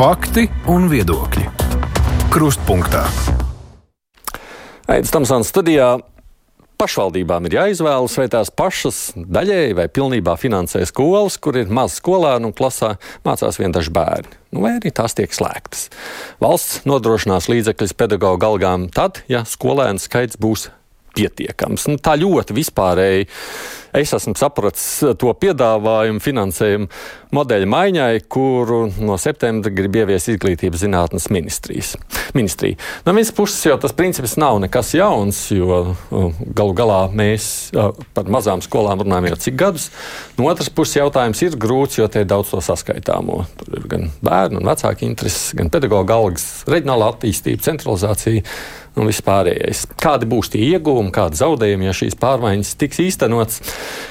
Fakti un viedokļi. Krustpunktā. Aizsmeļamies Tamsānas studijā. Pašvaldībām ir jāizvēlas, vai tās pašas daļēji vai pilnībā finansē skolas, kur ir maz skolēnu un klasā mācās vien daži bērni, nu, vai arī tās tiek slēgtas. Valsts nodrošinās līdzekļus pedagoģa algām tad, ja skolēnu skaits būs pietiekams. Nu, tā ļoti vispārēji es esmu sapratis to piedāvājumu finansējumu modeļa maiņai, kuru no septembra grib ieviest izglītības zinātnes ministrijas. Ministrija. No vienas puses jau tas princips nav nekas jauns, jo galu galā mēs par mazām skolām runājam jau cik gadus. No otras puses jautājums ir grūts, jo te ir daudz to saskaitāmo. Tur ir gan bērnu un vecāku intereses, gan pedagoģa algas, reģionāla attīstība, centralizācija un viss pārējais. Kādi būs tie ieguvumi, kādi zaudējumi, ja šīs pārmaiņas tiks īstenots?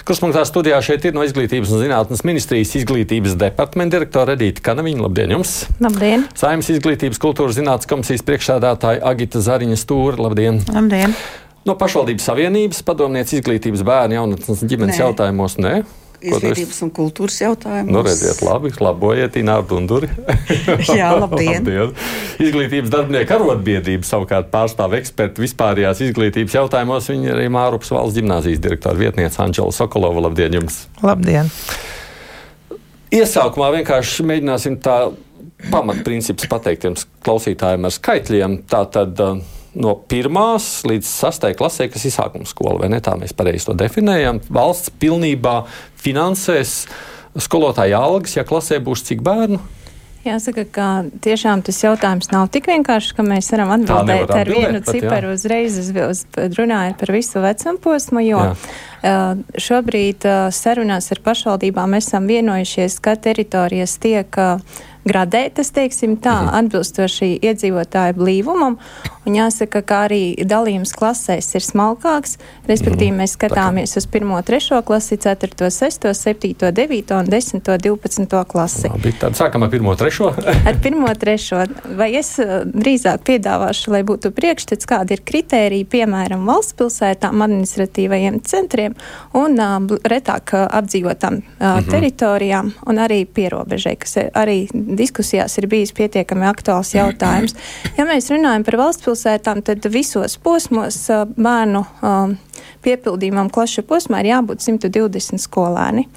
Kruspunktā studijā šeit ir no Izglītības un zinātnes ministrijas izglītības departamenta direktora Edita Kanaviņa. Labdien jums! Labdien! Saimnes izglītības kultūras zinātnes komisijas priekšsēdētāja Agita Zariņa Stūra. Labdien! Labdien! No pašvaldības savienības padomnieks izglītības bērnu jaunatnes ģimenes Nē. jautājumos. Nē izglītības un kultūras jautājumus. Nu, redziet, labi, labojiet, Ināra Dunduri. Jā, labdien. labdien. Izglītības darbinieku arotbiedrība savukārt pārstāv ekspertu vispārējās izglītības jautājumos. Viņa arī Mārupas valsts ģimnāzijas direktora vietniece Anģela Sokolova. Labdien jums! Labdien! Iesākumā vienkārši mēģināsim tā pamatprincips pateikt jums klausītājiem ar skaitļiem. Tātad, uh, no pirmās līdz sastajai klasē, kas ir sākuma skola, vai ne tā mēs pareizi to definējam. Valsts pilnībā finansēs skolotāja algas, ja klasē būs cik bērnu. Jāsaka, ka tiešām tas jautājums nav tik vienkāršs, ka mēs varam atbildēt ar vienu pat, ciparu jā. uzreiz, uz, runājot par visu vecumu posmu, jo jā. uh, šobrīd uh, sarunās ar pašvaldībām esam vienojušies, ka teritorijas tiek uh, gradētas, teiksim tā, mhm. atbilstoši iedzīvotāju blīvumam. Un jāsaka, ka arī dalījums klasēs ir smalkāks, respektīvi mhm. mēs skatāmies uz 1, 3 klasi, 4, 6, 7, 9 un 10, 12 klasi. Labi, tad sākam ar 1, 3. ar 1, 3. Vai es uh, drīzāk piedāvāšu, lai būtu priekšstats, kādi ir kritēriji, piemēram, valsts pilsētām, administratīvajiem centriem un uh, retāk uh, apdzīvotām uh, mhm. teritorijām un arī pierobežai, kas arī diskusijās ir bijis pietiekami aktuāls jautājums. Ja mēs runājam par valsts pilsētām, tad visos posmos bērnu piepildījumam klašu posmā ir jābūt 120 skolēni.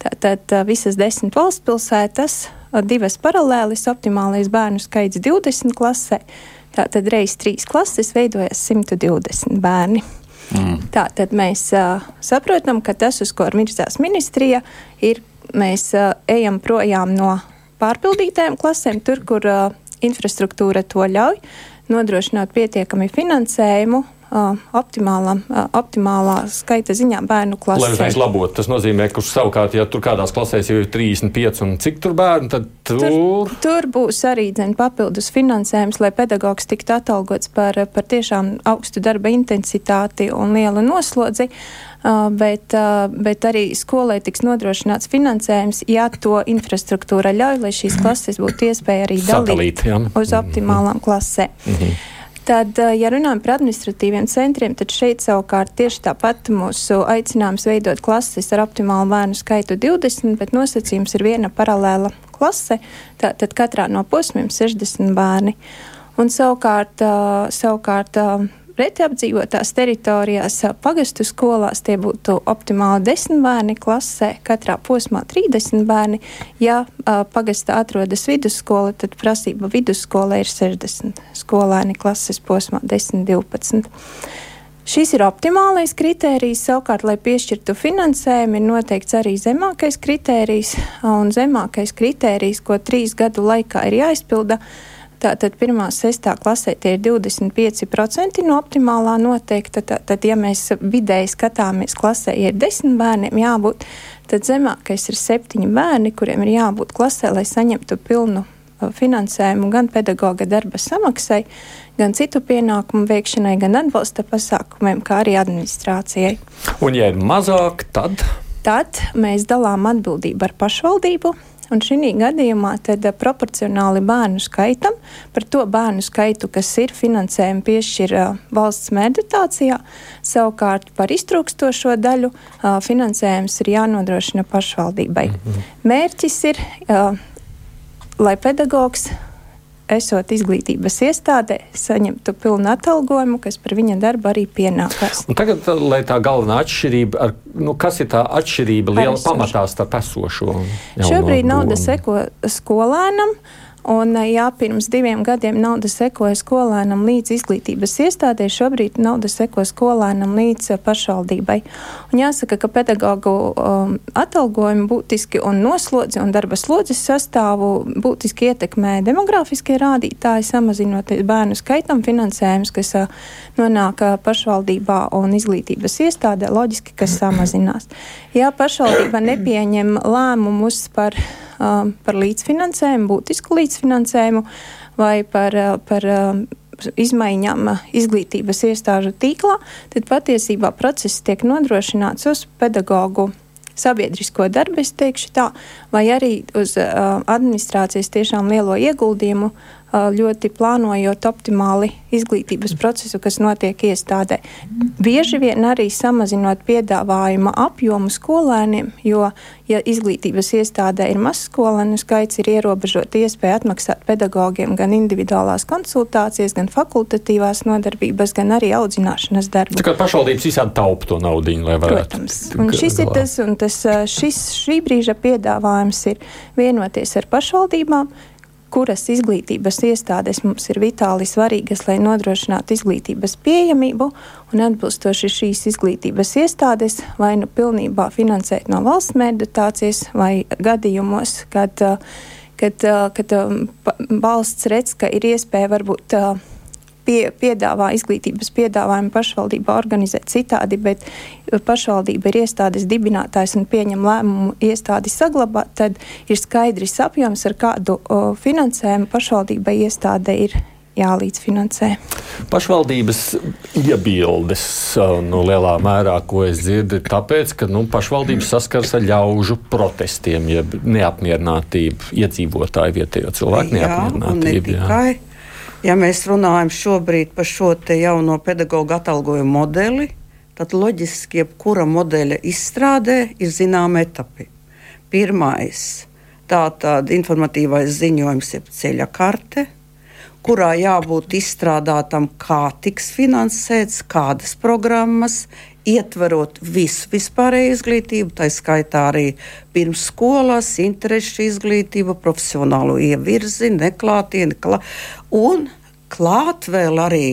Tātad visas desmit valsts pilsētas, divas paralēlis, optimālais bērnu skaits 20 klasē. Tātad reizes trīs klases veidojas 120 bērni. Mm. Tātad mēs uh, saprotam, ka tas, uz ko ir mirzās ministrija, ir mēs uh, ejam projām no pārpildītām klasēm, tur, kur uh, infrastruktūra to ļauj, nodrošināt pietiekami finansējumu. Uh, optimālā, uh, optimālā skaita ziņā bērnu klasē. Lai uzreiz labotu, tas nozīmē, ka savukārt, ja tur kādās klasēs jau ir 35 un cik tur bērni, tad tur. Tur, tur būs arī dzen, papildus finansējums, lai pedagogs tiktu atalgots par, par tiešām augstu darba intensitāti un lielu noslodzi. Uh, bet, bet arī skolai tiks nodrošināts finansējums, ja to infrastruktūra ļauj, lai šīs klases būtu iespēja arī dalīt ja. uz optimālām klasēm. Mm -hmm. Tad, ja runājam par administratīviem centriem, tad šeit savukārt tieši tāpat mūsu aicinājums veidot klases ar optimālu bērnu skaitu 20, bet nosacījums ir viena paralēla klase, tātad katrā no posmiem 60 bērni. Un savukārt, savukārt Reti apdzīvotās teritorijās pagastu skolās tie būtu optimāli 10 bērni klasē, katrā posmā 30 bērni. Ja pagastā atrodas vidusskola, tad prasība vidusskolē ir 60 skolēni klases posmā 10, 12. Šis ir optimālais kritērijs. Savukārt, lai piešķirtu finansējumu, ir noteikts arī zemākais kritērijs. Un zemākais kritērijs, ko trīs gadu laikā ir jāizpilda, ir Tātad pirmā, sestā klasē tie ir 25% no optimālā noteikta. Tad, ja mēs vidēji skatāmies klasē, ja ir 10 bērniem jābūt, tad zemākais ir 7 bērni, kuriem ir jābūt klasē, lai saņemtu pilnu uh, finansējumu gan pedagoga darba samaksai, gan citu pienākumu veikšanai, gan atbalsta pasākumiem, kā arī administrācijai. Un, ja ir mazāk, tad? Tad mēs dalām atbildību ar pašvaldību Un šī gadījumā tad eh, proporcionāli bērnu skaitam, par to bērnu skaitu, kas ir finansējumi piešķir uh, valsts meditācijā, savukārt par iztrūkstošo daļu uh, finansējums ir jānodrošina pašvaldībai. -hmm. Mērķis ir lai pedagogs esot izglītības iestādē, saņemtu pilnu atalgojumu, kas par viņa darbu arī pienākās. Un tagad, lai tā galvenā atšķirība, ar, nu, kas ir tā atšķirība liela pamatā starp esošo? Šobrīd nauda seko skolēnam. Un, jā, pirms diviem gadiem nauda sekoja skolēnam līdz izglītības iestādē, šobrīd nauda seko skolēnam līdz pašvaldībai. Un jāsaka, ka pedagoģu um, atalgojumi būtiski un noslodzi un darba slodzes sastāvu būtiski ietekmē demografiskie rādītāji, samazinot bērnu skaitam finansējums, kas uh, nonāk uh, pašvaldībā un izglītības iestādē, loģiski, kas samazinās. Ja pašvaldība nepieņem lēmumus par par līdzfinansējumu, būtisku līdzfinansējumu vai par, uh, par um, izmaiņām izglītības iestāžu tīklā, tad patiesībā process tiek nodrošināts uz pedagoģu sabiedrisko darbu, es teikšu tā, vai arī uz uh, administrācijas tiešām lielo ieguldījumu ļoti plānojot optimāli izglītības procesu, kas notiek iestādē. Bieži vien arī samazinot piedāvājuma apjomu skolēniem, jo, ja izglītības iestādē ir mazs skolēnu skaits, ir ierobežota iespēja atmaksāt pedagogiem gan individuālās konsultācijas, gan fakultatīvās nodarbības, gan arī audzināšanas darbu. Tā kā pašvaldības visādi taupa to naudu, lai varētu. Protams. Un šis ir tas, un tas šis, šī brīža piedāvājums ir vienoties ar pašvaldībām, kuras izglītības iestādes mums ir vitāli svarīgas, lai nodrošinātu izglītības pieejamību, un atbilstoši šīs izglītības iestādes vai nu pilnībā finansēt no valsts mērķdotācijas, vai gadījumos, kad, kad, kad valsts redz, ka ir iespēja varbūt pie, piedāvā izglītības piedāvājumu pašvaldība organizēt citādi, bet pašvaldība ir iestādes dibinātājs un pieņem lēmumu iestādi saglabāt, tad ir skaidrs apjoms, ar kādu o, finansējumu pašvaldībai iestāde ir jālīdzfinansē. Pašvaldības iebildes nu, lielā mērā, ko es dzirdu, ir tāpēc, ka nu, pašvaldības saskars ar ļaužu protestiem, jeb neapmierinātību, iedzīvotāju vietējo cilvēku neapmierinātību. Jā, jā. Ja mēs runājam šobrīd par šo jauno pedagoģu atalgojumu modeli, tad loģiski, jebkura modeļa izstrādē ir zināmi etapi. Pirmais - tātad informatīvais ziņojums, jeb ceļa karte, kurā jābūt izstrādātam, kā tiks finansēts, kādas programmas, ietverot visu vispārēju izglītību, tā skaitā arī pirmsskolas, interešu izglītību, profesionālo ievirzi, neklātieni. Klā... Un klāt vēl arī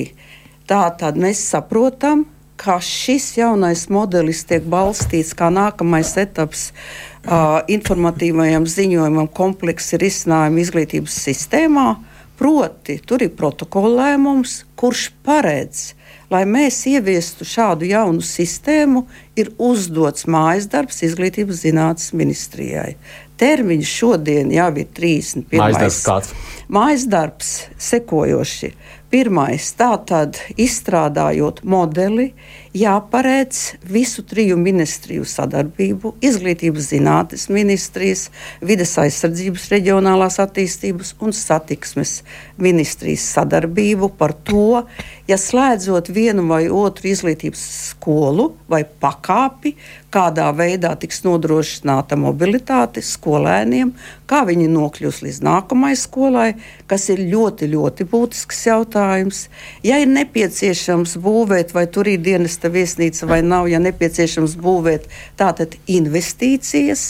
tā tad mēs saprotam, ka šis jaunais modelis tiek balstīts kā nākamais etaps uh, informatīvajam ziņojumam, kompleksi risinājumi izglītības sistēmā. Proti, tur ir protokola lēmums, kurš paredz lai mēs ieviestu šādu jaunu sistēmu, ir uzdots mājas darbs Izglītības zinātnes ministrijai. Termiņš šodien jau ir 31. Mājas darbs kāds? Mājas darbs sekojoši. Pirmais, tātad izstrādājot modeli, jāparedz visu triju ministriju sadarbību, izglītības zinātnes ministrijas, vides aizsardzības, reģionālās attīstības un satiksmes ministrijas sadarbību par to, ja slēdzot vienu vai otru izglītības skolu vai pakāpi, kādā veidā tiks nodrošināta mobilitāte skolēniem, kā viņi nokļūs līdz nākamajai skolai, kas ir ļoti, ļoti būtisks jautājums. Ja ir nepieciešams būvēt, vai tur ir dienesta viesnīca vai nav, ja nepieciešams būvēt, tātad investīcijas.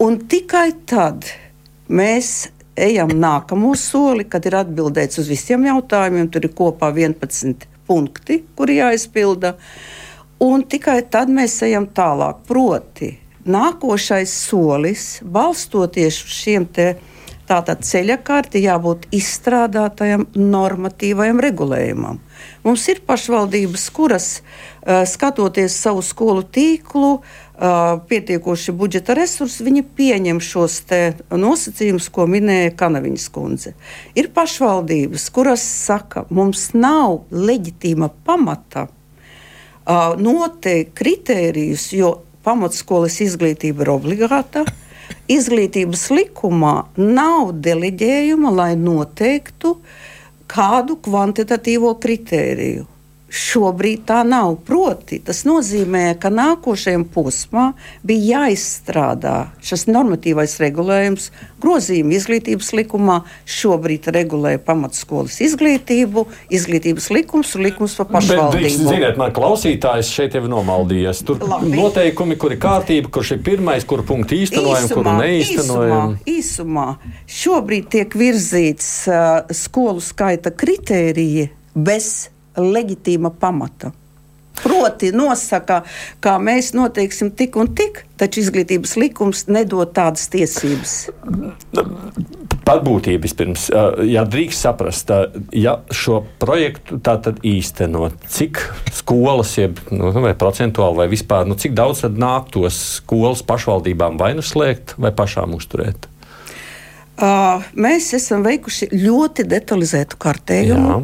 Un tikai tad mēs ejam nākamo soli, kad ir atbildēts uz visiem jautājumiem. Tur ir kopā 11 punkti, kuri jāizpilda. Un tikai tad mēs ejam tālāk. Proti, nākošais solis, balstoties uz šiem te tātad ceļa karti, jābūt izstrādātajam normatīvajam regulējumam. Mums ir pašvaldības, kuras, uh, skatoties savu skolu tīklu, uh, pietiekoši budžeta resursi, viņi pieņem šos nosacījumus, ko minēja Kanaviņas kundze. Ir pašvaldības, kuras saka, mums nav leģitīma pamata uh, noteikt kritērijus, jo pamatskolas izglītība ir obligāta. Izglītības likumā nav deleģējuma, lai noteiktu kādu kvantitatīvo kritēriju. Šobrīd tā nav. Proti, tas nozīmē, ka nākošajam posmam bija jāizstrādā šis normatīvais regulējums, grozījumi izglītības likumā. Šobrīd regulē pamatskolas izglītību, izglītības likums un likums par pašvaldību. Bet, ziniet, man klausītājs šeit jau nomaldījies. Tur Labi. noteikumi, kur ir kārtība, kurš ir pirmais, kur punktu īstenojam, kuru neīstenojam. Īsumā, īsumā šobrīd tiek virzīts uh, skolu skaita kritērija bez leģitīma pamata. Proti, nosaka, kā mēs noteiksim tik un tik, taču izglītības likums nedod tādas tiesības. Par būtību vispirms, ja drīkst saprast, ja šo projektu tātad īstenot, cik skolas, jeb, nu, vai procentuāli, vai vispār, nu, cik daudz tad nāk tos skolas pašvaldībām vai nu slēgt, vai pašām uzturēt? Uh, mēs esam veikuši ļoti detalizētu kartējumu. Jā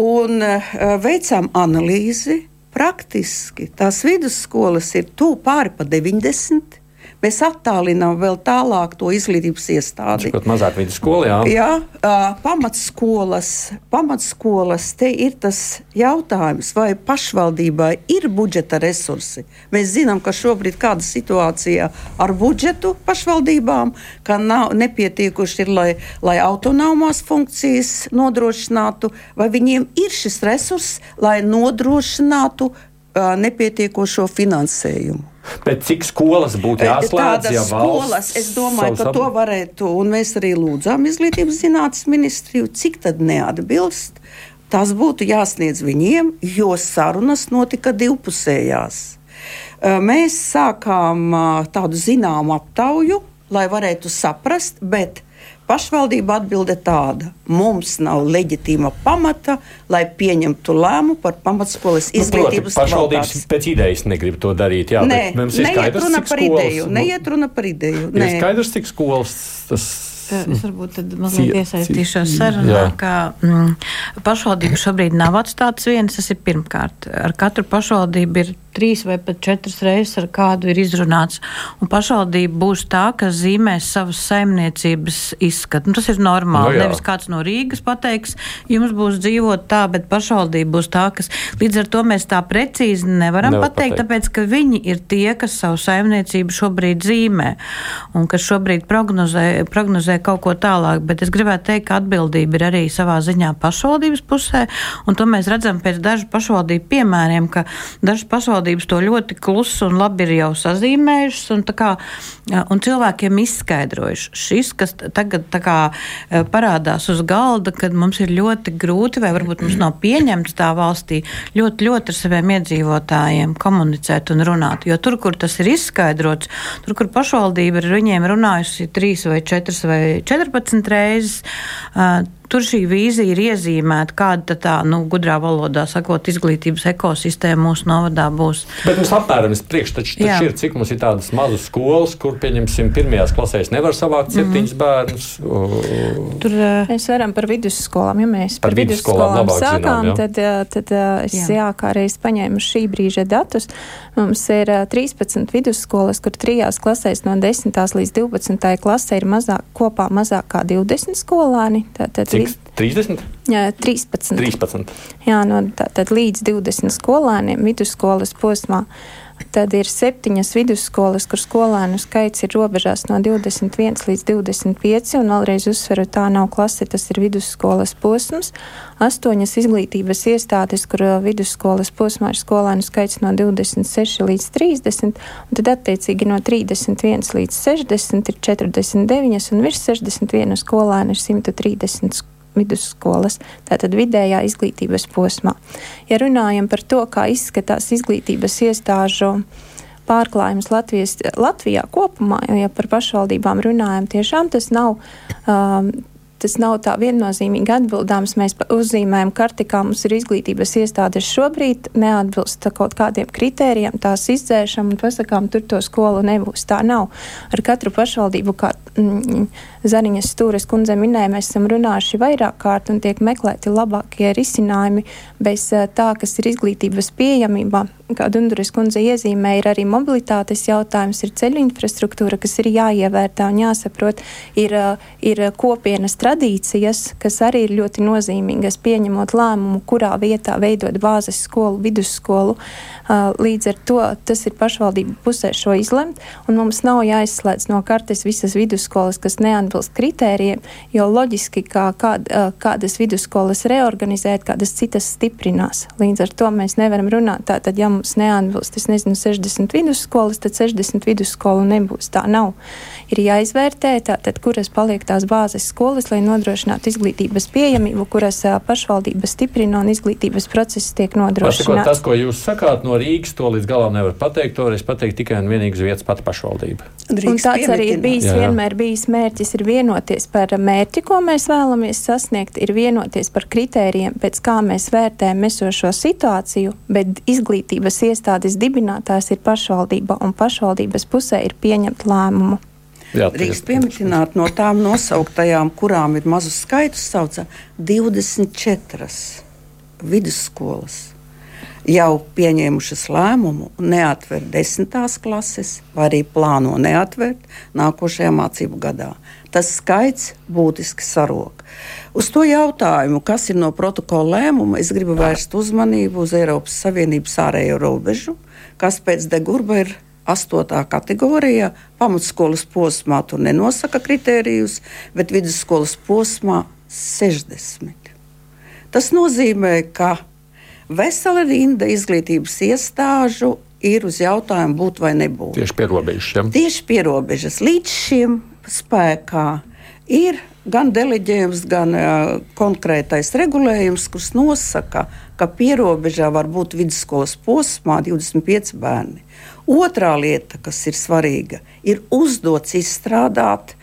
un uh, veicām analīzi. Praktiski tās vidusskolas ir tuvu pāri pa 90 mēs attālinām vēl tālāk to izglītības iestādi. Kaut mazāk vidusskola, jā. Jā, uh, pamatskolas, pamatskolas, te ir tas jautājums, vai pašvaldībai ir budžeta resursi. Mēs zinām, ka šobrīd kāda situācija ar budžetu pašvaldībām, ka nav nepietiekuši ir, lai, lai autonomās funkcijas nodrošinātu, vai viņiem ir šis resurss, lai nodrošinātu uh, nepietiekošo finansējumu. Bet cik skolas būtu jāslēdz? Ja skolas, es domāju, ka to varētu, un mēs arī lūdzām izglītības zinātnes ministriju, cik tad neatbilst. Tas būtu jāsniedz viņiem, jo sarunas notika divpusējās. Mēs sākām tādu zināmu aptauju, lai varētu saprast, bet Pašvaldība atbilde tāda: mums nav leģitīma pamata, lai pieņemtu lēmumu par pamatskolas nu, izglītības nu, pašvaldības kvalitātes. pēc idejas negrib to darīt. Jā, Nē, mums ir skaidrs, cik skolas. Ideju, nu, neiet runa par ideju. Ir skaidrs, cik skolas tas Es varbūt mazliet iesaistīšos sarunā, ka mm, pašvaldība šobrīd nav atstātas vienas. Tas ir pirmkārt. Ar katru pašvaldību ir trīs vai pat četras reizes ar kādu ir izrunāts. Un pašvaldība būs tā, kas zīmēs savas saimniecības izskatu. Nu, tas ir normāli. No, nu Nevis kāds no Rīgas pateiks, jums būs dzīvot tā, bet pašvaldība būs tā, kas līdz ar to mēs tā precīzi nevaram Nevar pateikt, pateikt, tāpēc ka viņi ir tie, kas savu saimniecību šobrīd zīmē un kas šobrīd prognozē, prognozē kaut ko tālāk. Bet es gribētu teikt, ka atbildība ir arī savā ziņā pašvaldības pusē, un to mēs redzam pēc dažu pašvaldību piemēriem, ka dažas pašvaldības pašvaldības to ļoti klusi un labi ir jau sazīmējušas un, kā, un cilvēkiem izskaidrojuši. Šis, kas tagad kā, parādās uz galda, kad mums ir ļoti grūti, vai varbūt mums nav pieņemts tā valstī, ļoti, ļoti ar saviem iedzīvotājiem komunicēt un runāt. Jo tur, kur tas ir izskaidrots, tur, kur pašvaldība ir viņiem runājusi trīs vai četras vai četrpadsmit reizes, Tur šī vīzija ir iezīmēta, kāda tā, nu, gudrā valodā sakot, izglītības ekosistēma mūsu novadā būs. Bet mums apmēram priekšstats ir, cik mums ir tādas mazas skolas, kur, pieņemsim, pirmajās klasēs nevar savākt mhm. septiņus mm. bērnus. Tur mēs varam par vidusskolām, ja mēs par, par vidusskolām sākām, zinām, jā. tad, tad es jā. jā, kā reiz paņēmu šī brīža datus. Mums ir 13 vidusskolas, kur trijās klasēs no 10. līdz 12. klasē ir mazāk, kopā mazāk kā 20 skolāni. Tātad? 30? Jā, 13. 13. Jā, no, tā, tad līdz 20 skolēniem vidusskolas posmā. Tad ir septiņas vidusskolas, kur skolēnu skaits ir robežās no 21 līdz 25, un vēlreiz uzsveru, tā nav klase, tas ir vidusskolas posms. Astoņas izglītības iestādes, kur uh, vidusskolas posmā ir skolēnu skaits no 26 līdz 30, un tad attiecīgi no 31 līdz 60 ir 49, un virs 61 skolēnu ir 130 vidusskolas, tātad vidējā izglītības posmā. Ja runājam par to, kā izskatās izglītības iestāžu pārklājums Latvijas, Latvijā kopumā, ja par pašvaldībām runājam, tiešām tas nav. Um, tas nav tā viennozīmīgi atbildāms. Mēs uzzīmējam karti, kā mums ir izglītības iestādes šobrīd, neatbilst kaut kādiem kritērijiem, tās izdzēšam un pasakām, tur to skolu nebūs. Tā nav. Ar katru pašvaldību, kā mm, Zariņas stūres kundze minēja, mēs esam runājuši vairāk kārt un tiek meklēti labākie risinājumi bez tā, kas ir izglītības pieejamība kā Dunduris kundze iezīmē, ir arī mobilitātes jautājums, ir ceļu infrastruktūra, kas ir jāievērtā un jāsaprot, ir, ir kopienas tradīcijas, kas arī ir ļoti nozīmīgas, pieņemot lēmumu, kurā vietā veidot bāzes skolu, vidusskolu. Līdz ar to tas ir pašvaldību pusē šo izlemt, un mums nav jāizslēdz no kartes visas vidusskolas, kas neatbilst kritērijiem, jo loģiski, kā kād, kādas vidusskolas reorganizēt, kādas citas stiprinās. Līdz ar to mēs nevaram runāt tā, tad, ja mums neatbilst, es nezinu, 60 vidusskolas, tad 60 vidusskolu nebūs. Tā nav. Ir jāizvērtē, tātad, kuras paliek tās bāzes skolas, lai nodrošinātu izglītības pieejamību, kuras pašvaldības stiprina un izglītības process tiek nodrošināts. Tas, ko jūs sakāt no Rīgas, to līdz galam nevar pateikt. To var pateikt tikai un vienīgi uz vietas pati pašvaldība. Un tāds arī ir bijis, jā, jā. vienmēr bijis mērķis, ir vienoties par mērķi, ko mēs vēlamies sasniegt, ir vienoties par kritērijiem, pēc kā mēs vērtējam esošo situāciju, bet izglītības iestādes dibinātājs ir pašvaldība, un pašvaldības pusē ir pieņemt lēmumu. Jā, Drīkst pieminēt no tām nosauktajām, kurām ir mazus skaitus, sauca 24 vidusskolas jau pieņēmušas lēmumu neatvērt desmitās klases, vai arī plāno neatvērt nākošajā mācību gadā. Tas skaits būtiski sarok. Uz to jautājumu, kas ir no protokola lēmuma, es gribu vērst uzmanību uz Eiropas Savienības ārējo robežu, kas pēc Degurba ir astotā kategorijā. Pamatskolas posmā tur nenosaka kritērijus, bet vidusskolas posmā 60. Tas nozīmē, ka vesela rinda izglītības iestāžu ir uz jautājumu būt vai nebūt. Tieši pie robežas. Ja? Tieši pie robežas. Līdz šim spēkā ir gan deleģējums, gan uh, konkrētais regulējums, kurš nosaka, ka pierobežā var būt vidusskolas posmā 25 bērni. Otrā lieta, kas ir svarīga, ir uzdots izstrādāt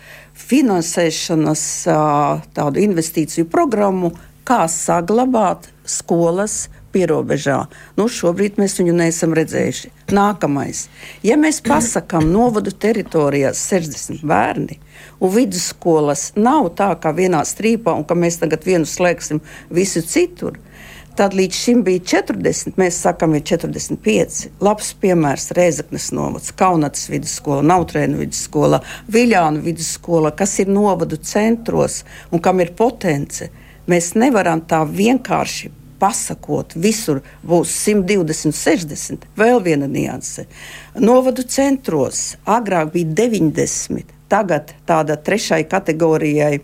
finansēšanas uh, investīciju programmu, kā saglabāt skolas pierobežā. Nu, šobrīd mēs viņu neesam redzējuši. Nākamais. Ja mēs pasakām novadu teritorijās 60 bērni, un vidusskolas nav tā kā vienā strīpā, un ka mēs tagad vienu slēgsim visu citur, tad līdz šim bija 40, mēs sakām, ir 45. Labs piemērs - Reizeknas novads, Kaunatas vidusskola, Nautrēna vidusskola, Viļānu vidusskola, kas ir novadu centros un kam ir potence. Mēs nevaram tā vienkārši pasakot, visur būs 120, 60. Vēl viena nianse. Novadu centros agrāk bija 90, tagad tāda trešai kategorijai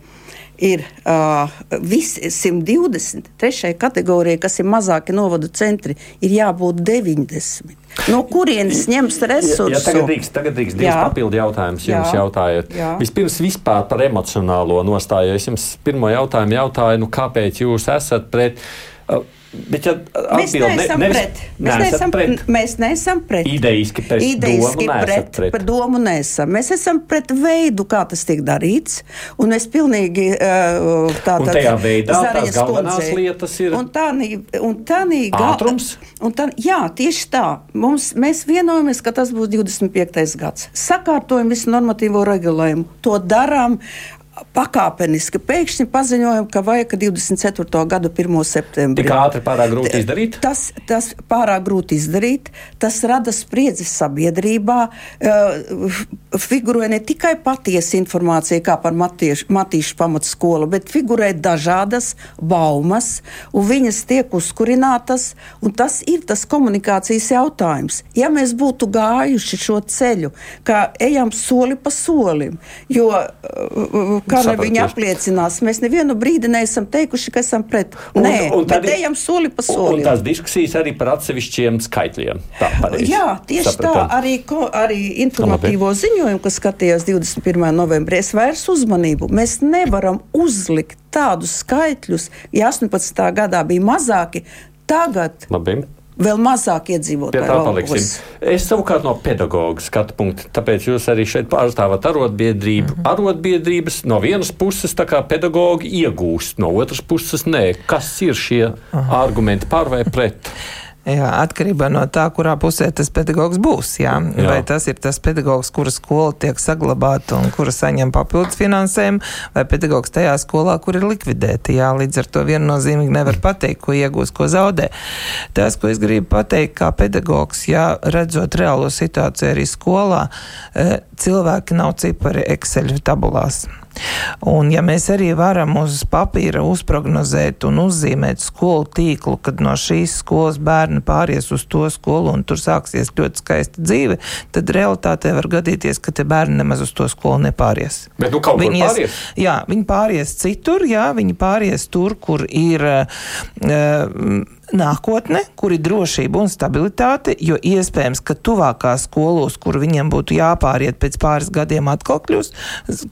ir uh, visi 120. Trešai kategorijai, kas ir mazāki novadu centri, ir jābūt 90. No kurienes ņems resursus? Ja, ja tagad drīkst, tagad drīkst divas papildu jautājumus jums jautājot. Jā. Vispirms vispār par emocionālo nostāju. Es jums pirmo jautājumu jautāju, nu, kāpēc jūs esat pret Bet, ja mēs neesam ne, pret. Mēs neesam pret. Mēs neesam pret. Idejiski pret. Idejiski domu pret, pret. Par domu neesam. Mēs esam pret veidu, kā tas tiek darīts. Un es pilnīgi uh, tādā tajā veidā tās galvenās kundzei. lietas ir. Un tā, un tā, ātrums. Un tā, jā, tieši tā. Mums, mēs vienojamies, ka tas būs 25. gads. Sakārtojam visu normatīvo regulējumu. To darām pakāpeniski pēkšņi paziņojam, ka vajag 24. gada 1. septembrī. Tik ātri pārāk grūti izdarīt? Tas, tas pārāk grūti izdarīt, tas rada spriedzi sabiedrībā, uh, figurē ne tikai patiesa informācija, kā par matiešu, matīšu pamatskolu, bet figurē dažādas baumas, un viņas tiek uzkurinātas, un tas ir tas komunikācijas jautājums. Ja mēs būtu gājuši šo ceļu, kā ejam soli pa solim, jo uh, kā lai viņi apliecinās. Mēs nevienu brīdi neesam teikuši, ka esam pret. Un, Nē, un tad ejam soli pa solim. Un tās diskusijas arī par atsevišķiem skaitļiem. Tā, pareizi. Jā, tieši Sapratam. tā. Arī, ko, arī informatīvo Labi. ziņojumu, kas skatījās 21. novembrī, es vairs uzmanību. Mēs nevaram uzlikt tādus skaitļus, ja 18. gadā bija mazāki. Tagad Labi vēl mazāk iedzīvotāju. Pie tā paliksim. Es savukārt no pedagoģa skatu punkta, tāpēc jūs arī šeit pārstāvat arotbiedrību. Mm -hmm. Arotbiedrības no vienas puses tā kā pedagoģi iegūst, no otras puses nē. Kas ir šie Aha. argumenti par vai pret? Jā, atkarībā no tā, kurā pusē tas pedagogs būs. Jā. Jā. Vai tas ir tas pedagogs, kura skola tiek saglabāta un kura saņem papildus finansējumu, vai pedagogs tajā skolā, kur ir likvidēta. Jā, līdz ar to viennozīmīgi nevar pateikt, ko iegūs, ko zaudē. Tas, ko es gribu pateikt, kā pedagogs, jā, redzot reālo situāciju arī skolā, eh, cilvēki nav cipari Excel tabulās. Un ja mēs arī varam uz papīra uzprognozēt un uzzīmēt skolu tīklu, kad no šīs skolas bērni pāries uz to skolu un tur sāksies ļoti skaista dzīve, tad realitātē var gadīties, ka te bērni nemaz uz to skolu nepāries. Bet nu kaut viņi pāries? Jā, viņi pāries citur, jā, viņi pāries tur, kur ir. Uh, nākotne, kur ir drošība un stabilitāte, jo iespējams, ka tuvākā skolos, kur viņiem būtu jāpāriet pēc pāris gadiem, atkal kļūs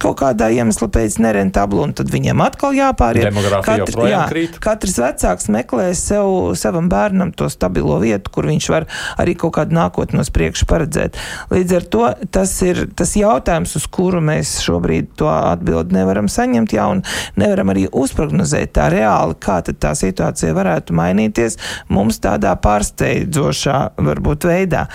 kaut kādā iemesla pēc nerentabla, un tad viņiem atkal jāpāriet. Katr, jā, krīt. katrs vecāks meklē sev, savam bērnam to stabilo vietu, kur viņš var arī kaut kādu nākotni uz priekšu paredzēt. Līdz ar to tas ir tas jautājums, uz kuru mēs šobrīd to atbildi nevaram saņemt, jā, un nevaram arī uzprognozēt tā reāli, kā tad tā situācija varētu mainīties darboties mums tādā pārsteidzošā varbūt veidā.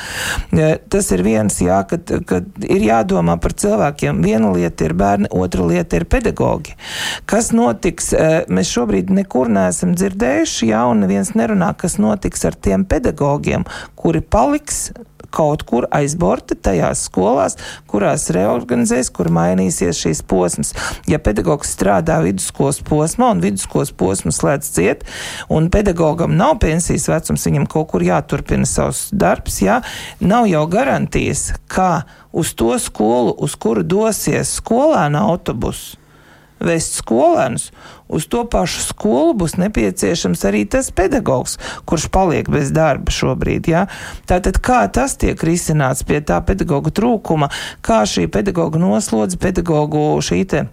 Tas ir viens, jā, kad, kad ir jādomā par cilvēkiem. Viena lieta ir bērni, otra lieta ir pedagogi. Kas notiks? Eh, mēs šobrīd nekur neesam dzirdējuši, jā, un neviens nerunā, kas notiks ar tiem pedagogiem, kuri paliks kaut kur aiz borta tajās skolās, kurās reorganizēs, kur mainīsies šīs posms. Ja pedagogs strādā vidusskolas posmā un vidusskolas posms slēdz ciet, un pedagogam nav pensijas vecums, viņam kaut kur jāturpina savs darbs, jā, nav jau garantijas, ka uz to skolu, uz kuru dosies skolēna autobusu, vest skolēnus, uz to pašu skolu būs nepieciešams arī tas pedagogs, kurš paliek bez darba šobrīd. Ja? Tātad, kā tas tiek risināts pie tā pedagoga trūkuma, kā šī pedagoga noslodze, pedagogu šī te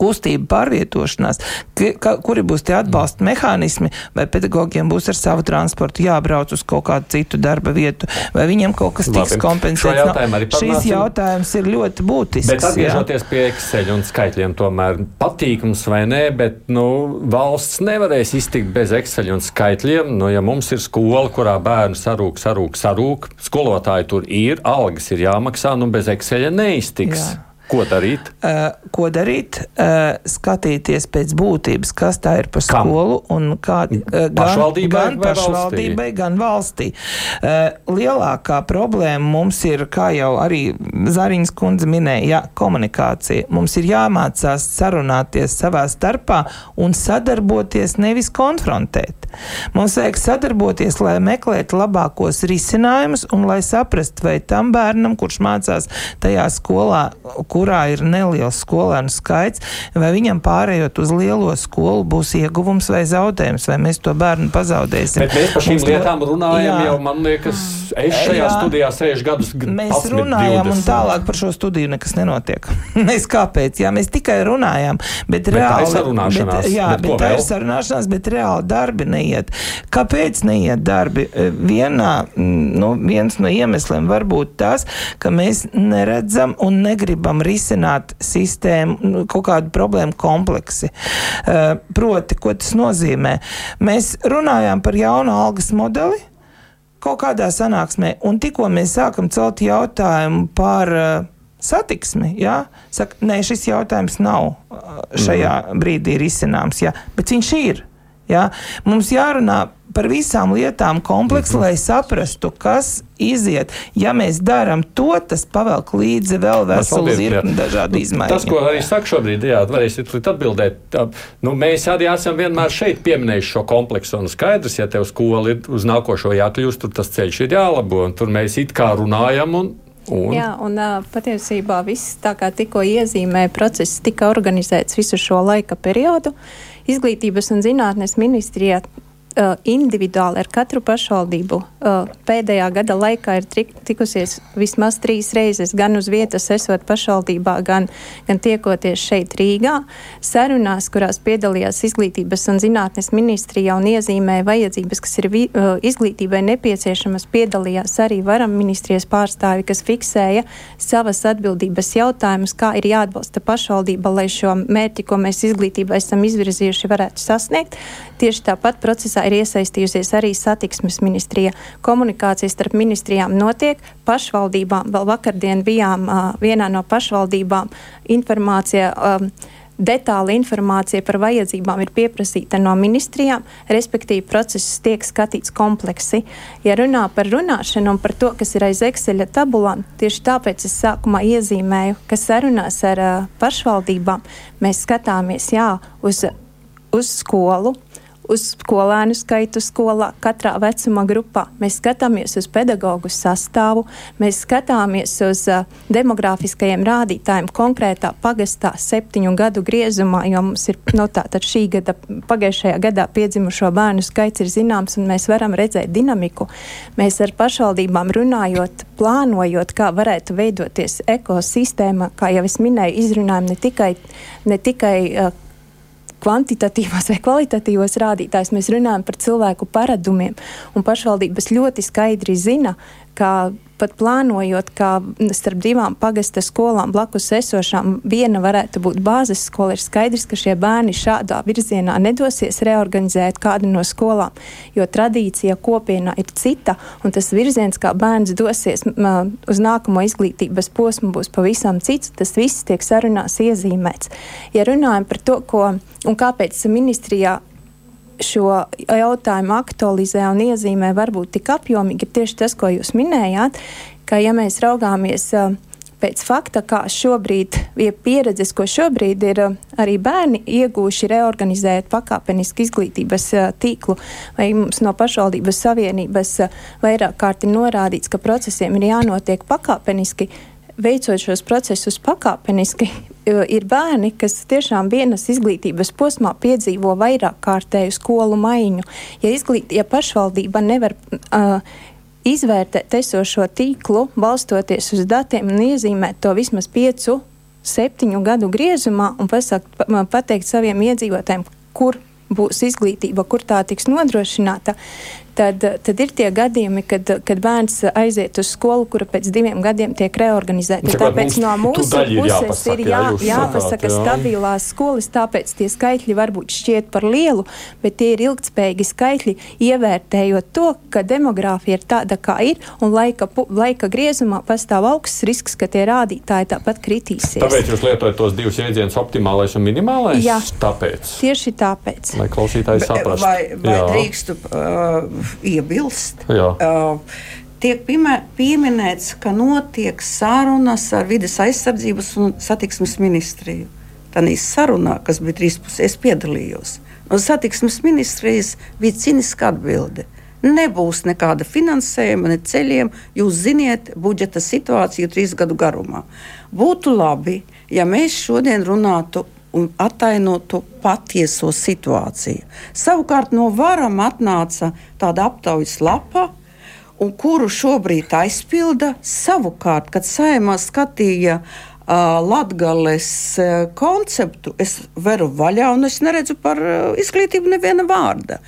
kustība, pārvietošanās, ka, kuri būs tie atbalsta mehānismi, vai pedagogiem būs ar savu transportu jābrauc uz kaut kādu citu darba vietu, vai viņiem kaut kas tiks kompensēts. No, šīs jautājums ir ļoti būtisks. Bet atgriežoties jā. pie Excel un skaitļiem, tomēr patīkams vai nē, bet nu, valsts nevarēs iztikt bez Excel un skaitļiem. Nu, ja mums ir skola, kurā bērni sarūk, sarūk, sarūk, skolotāji tur ir, algas ir jāmaksā, nu bez Excel neiztiks. Jā. Ko darīt? Uh, ko darīt? Uh, skatīties pēc būtības, kas tā ir par Kam? skolu un kā uh, pašvaldībai, gan, gan pašvaldībai, valstī? gan valstī. Uh, lielākā problēma mums ir, kā jau arī Zariņas kundze minēja, jā, komunikācija. Mums ir jāmācās sarunāties savā starpā un sadarboties, nevis konfrontēt. Mums vajag sadarboties, lai meklētu labākos risinājumus un lai saprastu, vai tam bērnam, kurš mācās tajā skolā, kurā ir neliels skolēnu skaits, vai viņam pārējot uz lielo skolu būs ieguvums vai zaudējums, vai mēs to bērnu pazaudēsim. Bet mēs par šīm Mums lietām runājam jā. jau, man liekas, es šajā jā. studijā sēžu gadus. Mēs 18, runājam 20. un tālāk par šo studiju nekas nenotiek. mēs kāpēc? Jā, mēs tikai runājam, bet, bet reāli. Tā ir sarunāšanās. Bet, jā, bet, bet tā vēl? ir sarunāšanās, bet reāli darbi neiet. Kāpēc neiet darbi? Vienā, nu, viens no iemesliem var būt tas, ka mēs neredzam un negribam risināt sistēmu, nu, kaut kādu problēmu kompleksi. Uh, proti, ko tas nozīmē? Mēs runājām par jaunu algas modeli kaut kādā sanāksmē, un tikko mēs sākam celt jautājumu par uh, satiksmi, jā, saka, nē, šis jautājums nav uh, šajā mm. brīdī risināms, jā, bet viņš ir. Jā. Mums jārunā par visām lietām kompleksi, -hmm. lai saprastu, kas iziet. Ja mēs darām to, tas pavelk līdzi vēl veselu virkni dažādu izmaiņu. Tas, ko arī saka šobrīd, jā, varēsiet atbildēt. Tā, nu, mēs arī esam vienmēr šeit pieminējuši šo kompleksu un skaidrs, ja tev skola ir uz nākošo jākļūst, tur tas ceļš ir jālabo, un tur mēs it kā runājam un Un? Jā, un patiesībā viss tā kā tikko iezīmēja process, tika organizēts visu šo laika periodu. Izglītības un zinātnes ministrijā individuāli ar katru pašvaldību uh, pēdējā gada laikā ir tikusies vismaz trīs reizes, gan uz vietas, esot pašvaldībā, gan, gan tiekoties šeit Rīgā. Sarunās, kurās piedalījās Izglītības un zinātnes ministrijā un iezīmēja vajadzības, kas ir vi, uh, izglītībai nepieciešamas, piedalījās arī varam ministrijas pārstāvi, kas fiksēja savas atbildības jautājumus, kā ir jāatbalsta pašvaldība, lai šo mērķi, ko mēs izglītībai esam izvirzījuši, varētu sasniegt. Tieši tāpat procesā ir iesaistījusies arī satiksmes ministrija. Komunikācijas starp ministrijām notiek pašvaldībām. Vēl vakardien bijām uh, vienā no pašvaldībām informācija. Um, Detāla informācija par vajadzībām ir pieprasīta no ministrijām, respektīvi process tiek skatīts kompleksi. Ja runā par runāšanu un par to, kas ir aiz Excel tabulām, tieši tāpēc es sākumā iezīmēju, ka sarunās ar uh, pašvaldībām mēs skatāmies jā, uz, uz skolu, uz skolēnu skaitu skolā, katrā vecuma grupā. Mēs skatāmies uz pedagoģu sastāvu, mēs skatāmies uz uh, demogrāfiskajiem rādītājiem konkrētā pagastā septiņu gadu griezumā, jo mums ir no nu, tātad šī gada, pagājušajā gadā piedzimušo bērnu skaits ir zināms, un mēs varam redzēt dinamiku. Mēs ar pašvaldībām runājot, plānojot, kā varētu veidoties ekosistēma, kā jau es minēju, izrunājam ne tikai, ne tikai uh, kvantitatīvos vai kvalitatīvos rādītājus, mēs runājam par cilvēku paradumiem. Pašvaldības ļoti skaidri zina, ka pat plānojot, ka starp divām pagasta skolām blakus esošām viena varētu būt bāzes skola, ir skaidrs, ka šie bērni šādā virzienā nedosies reorganizēt kādu no skolām, jo tradīcija kopienā ir cita, un tas virziens, kā bērns dosies uz nākamo izglītības posmu, būs pavisam cits. Tas viss tiek sarunās iezīmēts. Ja runājam par to, ko un kāpēc ministrijā šo jautājumu aktualizē un iezīmē varbūt tik apjomīgi, ir tieši tas, ko jūs minējāt, ka ja mēs raugāmies pēc fakta, kā šobrīd, ja pieredzes, ko šobrīd ir arī bērni iegūši reorganizēt pakāpeniski izglītības tīklu, vai mums no pašvaldības savienības vairāk kārt ir norādīts, ka procesiem ir jānotiek pakāpeniski, veicot šos procesus pakāpeniski, ir bērni, kas tiešām vienas izglītības posmā piedzīvo vairāk kārtēju skolu maiņu. Ja, izglīt, ja pašvaldība nevar uh, izvērtēt esošo tīklu, balstoties uz datiem un iezīmēt to vismaz piecu, septiņu gadu griezumā un pasakt, pateikt saviem iedzīvotājiem, kur būs izglītība, kur tā tiks nodrošināta, tad, tad ir tie gadījumi, kad, kad bērns aiziet uz skolu, kura pēc diviem gadiem tiek reorganizēta. Cikot tāpēc no mūsu puses jāpasaka, ir jā, jā, jāpasaka jā. stabilās skolas, tāpēc tie skaitļi varbūt šķiet par lielu, bet tie ir ilgtspējīgi skaitļi, ievērtējot to, ka demogrāfija ir tāda, kā ir, un laika, laika griezumā pastāv augsts risks, ka tie rādītāji tāpat kritīsies. Tāpēc jūs lietojat tos divus jēdzienus - optimālais un minimālais? Jā, tāpēc. Tieši tāpēc. Lai klausītāji saprastu. Vai, vai drīkstu uh, iebilst. Uh, tiek pieminēts, ka notiek sarunas ar vides aizsardzības un satiksmes ministriju. Tādā sarunā, kas bija trīspusēji, piedalījos. No satiksmes ministrijas bija cīniska atbilde. Nebūs nekāda finansējuma, ne ceļiem. Jūs ziniet, budžeta situāciju trīs gadu garumā. Būtu labi, ja mēs šodien runātu un attainotu patieso situāciju. Savukārt no varam atnāca tāda aptaujas lapa, un kuru šobrīd aizpilda savukārt, kad saimā skatīja uh, Latvijas uh, konceptu, es veru vaļā un es neredzu par uh, izglītību neviena vārda.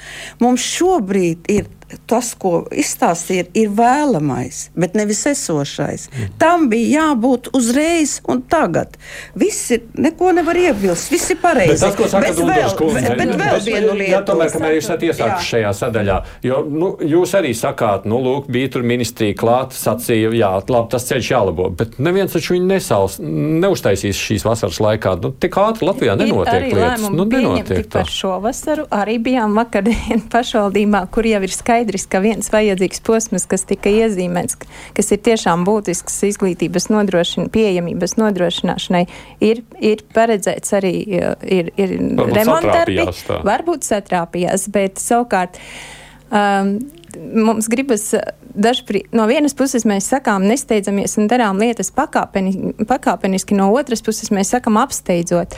Mums šobrīd ir tas, ko izstāstīja, ir vēlamais, bet nevis esošais. Mm. Tam bija jābūt uzreiz un tagad. Viss ir, neko nevar iebilst, viss ir pareizi. Bet tas, ko saka Dūdas kundze, bet, vēl vienu lietu. Jā, tomēr, kamēr jūs esat iesākuši šajā sadaļā, jo nu, jūs arī sakāt, nu, lūk, bija tur ministrija klāt, sacīja, jā, labi, tas ceļš jālabo, bet neviens taču viņu nesals, neuztaisīs šīs vasaras laikā. Nu, tik ātri Latvijā nenotiek lietas. Nu, nenotiek tā. Par šo vasaru arī bijām vakardien pašvaldībā, kur jau ir skaidrs skaidrs, ka viens vajadzīgs posms, kas tika iezīmēts, kas ir tiešām būtisks izglītības nodrošina, pieejamības nodrošināšanai, ir, ir paredzēts arī ir, ir remontdarbi. Varbūt satrāpījās, bet savukārt. Um, mums gribas dažprī, no vienas puses mēs sakām, nesteidzamies un darām lietas pakāpeni, pakāpeniski, no otras puses mēs sakām apsteidzot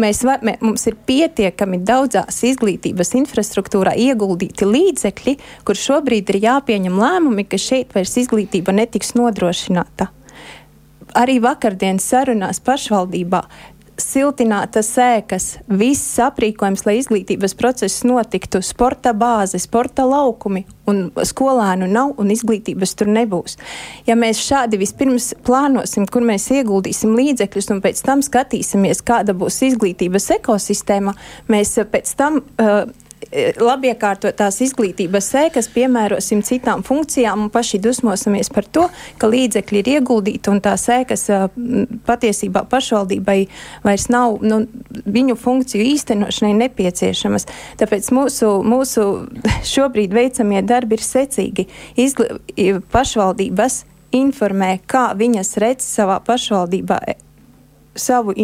mēs var, mē, mums ir pietiekami daudzās izglītības infrastruktūrā ieguldīti līdzekļi, kur šobrīd ir jāpieņem lēmumi, ka šeit vairs izglītība netiks nodrošināta. Arī vakardienas sarunās pašvaldībā siltinātas ēkas, viss aprīkojums, lai izglītības process notiktu, sporta bāze, sporta laukumi, un skolēnu nav un izglītības tur nebūs. Ja mēs šādi vispirms plānosim, kur mēs ieguldīsim līdzekļus, un pēc tam skatīsimies, kāda būs izglītības ekosistēma, mēs pēc tam. Uh, labiekārtotās izglītības sēkas piemērosim citām funkcijām un paši dusmosimies par to, ka līdzekļi ir ieguldīti un tā sēkas e, patiesībā pašvaldībai vairs nav nu, viņu funkciju īstenošanai nepieciešamas. Tāpēc mūsu, mūsu šobrīd veicamie darbi ir secīgi. Izgl pašvaldības informē, kā viņas redz savā pašvaldībā savu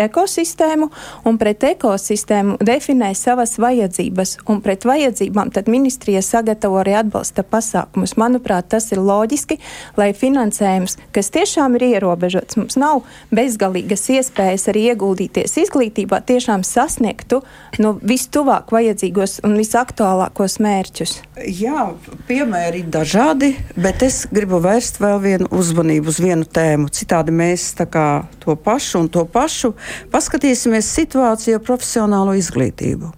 ekosistēmu un pret ekosistēmu definē savas vajadzības. Un pret vajadzībām tad ministrija sagatavo arī atbalsta pasākumus. Manuprāt, tas ir loģiski, lai finansējums, kas tiešām ir ierobežots, mums nav bezgalīgas iespējas arī ieguldīties izglītībā, tiešām sasniegtu nu, vistuvāk vajadzīgos un visaktuālākos mērķus. Jā, piemēri ir dažādi, bet es gribu vērst vēl vienu uzmanību uz vienu tēmu. Citādi mēs to pašu pašu un to pašu, paskatīsimies situāciju ar profesionālo izglītību.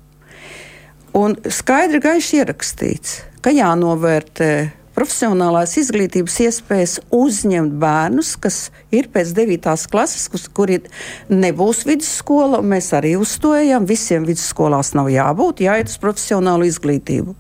Un skaidri gaiši ierakstīts, ka jānovērtē profesionālās izglītības iespējas uzņemt bērnus, kas ir pēc 9. klases, kus, kuri nebūs vidusskola. Mēs arī uzstājām, visiem vidusskolās nav jābūt, jāiet uz profesionālu izglītību.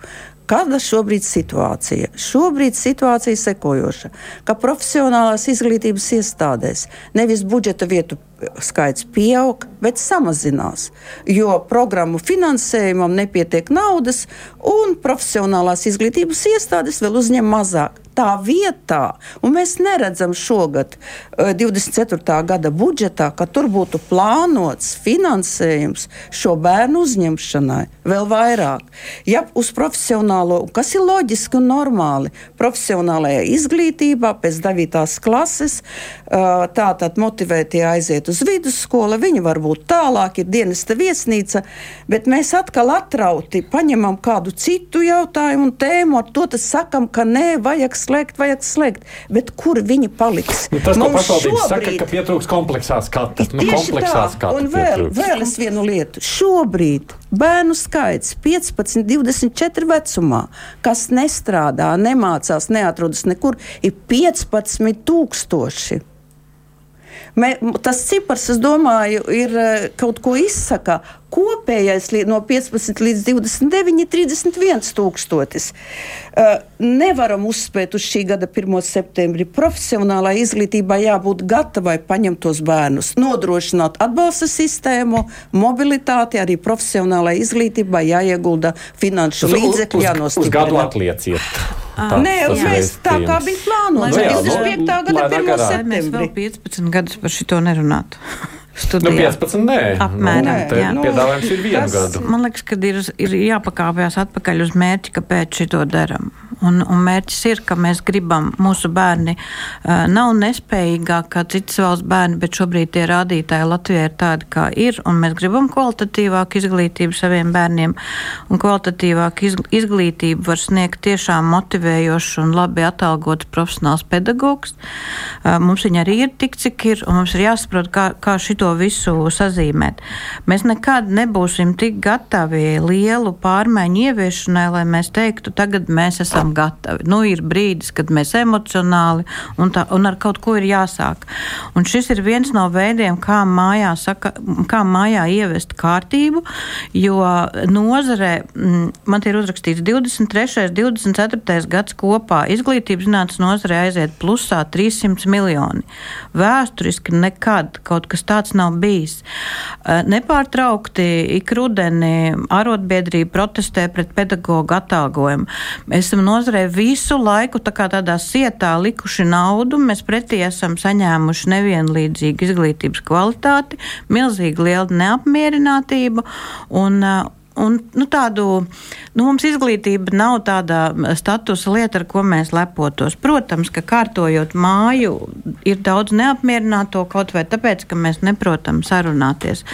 Kāda šobrīd situācija? Šobrīd situācija sekojoša, ka profesionālās izglītības iestādēs nevis budžeta vietu skaits pieaug, bet samazinās. Jo programmu finansējumam nepietiek naudas, un profesionālās izglītības iestādes vēl uzņem mazāk. Tā vietā, un mēs neredzam šogad, 24. Eh, gada budžetā, ka tur būtu plānots finansējums šo bērnu uzņemšanai vēl vairāk. Ja uz profesionālo, kas ir loģiski un normāli, profesionālajā izglītībā pēc 9. klases, eh, tā tad motivētie aiziet uz vidusskolu, viņi varbūt tālāk ir dienesta viesnīca, bet mēs atkal atrauti paņemam kādu citu jautājumu un tēmu, ar to sakam, ka nē, vajag slēgt, vajag slēgt. Bet kur viņi paliks? Nu, tas Mums pašvaldības šobrīd... saka, ka pietrūks kompleksās skatas. Nu, kompleksās tā, un vēl, vēl es vienu lietu. Šobrīd bērnu skaits 15, 24 vecumā, kas nestrādā, nemācās, neatrodas nekur, ir 15 tūkstoši. Mē, tas cipars, es domāju, ir eh, kaut ko izsaka. Kopējais no 15 līdz 29 ir 31 tūkstotis. Uh, nevaram uzspēt uz šī gada 1. septembri. Profesionālā izglītībā jābūt gatavai paņemt tos bērnus, nodrošināt atbalsta sistēmu, mobilitāti, arī profesionālā izglītībā jāiegulda finanšu līdzekļi, jānostiprina. Uz gadu atlieciet. Tā, Nē, mēs tā kā bija plānots. 25. gada 1. septembrī. Mēs vēl 15 gadus par šito nerunātu. Studijā. Nu, 15, nē. Apmēram. Nu, te, jā. Piedāvājums ir vienu tas, gadu. Man liekas, ka ir, ir jāpakāpjas atpakaļ uz mērķi, kāpēc šito darām. Un, un mērķis ir, ka mēs gribam, mūsu bērni uh, nav nespējīgāki kā citas valsts bērni, bet šobrīd tie rādītāji Latvijā ir tādi, kā ir. Mēs gribam kvalitatīvāku izglītību saviem bērniem. Un kvalitatīvāku izglītību var sniegt tiešām motivējošs un labi atalgots profesionāls pedagogs. Uh, mums viņa arī ir tik, cik ir, un mums ir jāsaprot, kā, kā šito visu sazīmēt. Mēs nekad nebūsim tik gatavi lielu pārmaiņu ieviešanai, lai mēs teiktu, tagad mēs esam esam gatavi. Nu, ir brīdis, kad mēs emocionāli un, tā, un ar kaut ko ir jāsāk. Un šis ir viens no veidiem, kā mājā, saka, kā mājā ievest kārtību, jo nozarē mm, man ir uzrakstīts 23. un 24. gads kopā. Izglītības zinātnes nozarē aiziet plusā 300 miljoni. Vēsturiski nekad kaut kas tāds nav bijis. Eh, nepārtraukti ik rudeni arotbiedrība protestē pret pedagoģu atalgojumu. Mēs esam nozarē visu laiku tā tādā sietā likuši naudu. Mēs pretī esam saņēmuši nevienlīdzīgu izglītības kvalitāti, milzīgi lielu neapmierinātību. Un, Un, nu, tādu, nu, mums izglītība nav tāda statusa lieta, ar ko mēs lepotos. Protams, ka kārtojot māju, ir daudz neapmierināto kaut vai tāpēc, ka mēs neprotam sarunāties.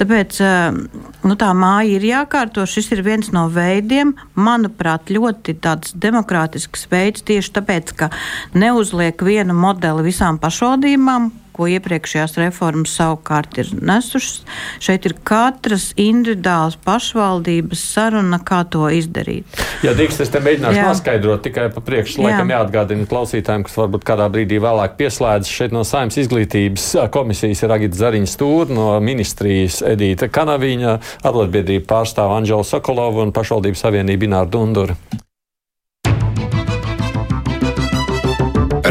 Tāpēc eh, nu, tā māja ir jākārto. Šis ir viens no veidiem, manuprāt, ļoti demokrātisks veids tieši tāpēc, ka neuzliek vienu modeli visām pašvaldībām ko iepriekšējās reformas savukārt ir nesušas. Šeit ir katras individuālas pašvaldības saruna, kā to izdarīt. Jā, Dīgs, es te mēģināšu Jā. noskaidrot tikai pa priekšu, laikam jāatgādina klausītājiem, kas varbūt kādā brīdī vēlāk pieslēdz šeit no Saimnes izglītības komisijas ir Agita Zariņa Stūra, no ministrijas Edīta Kanaviņa, arotbiedrība pārstāv Anģela Sokolova un pašvaldības savienība Ināra Dundura.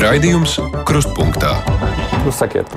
Raidījums Krustpunktā. Nu, sakiet,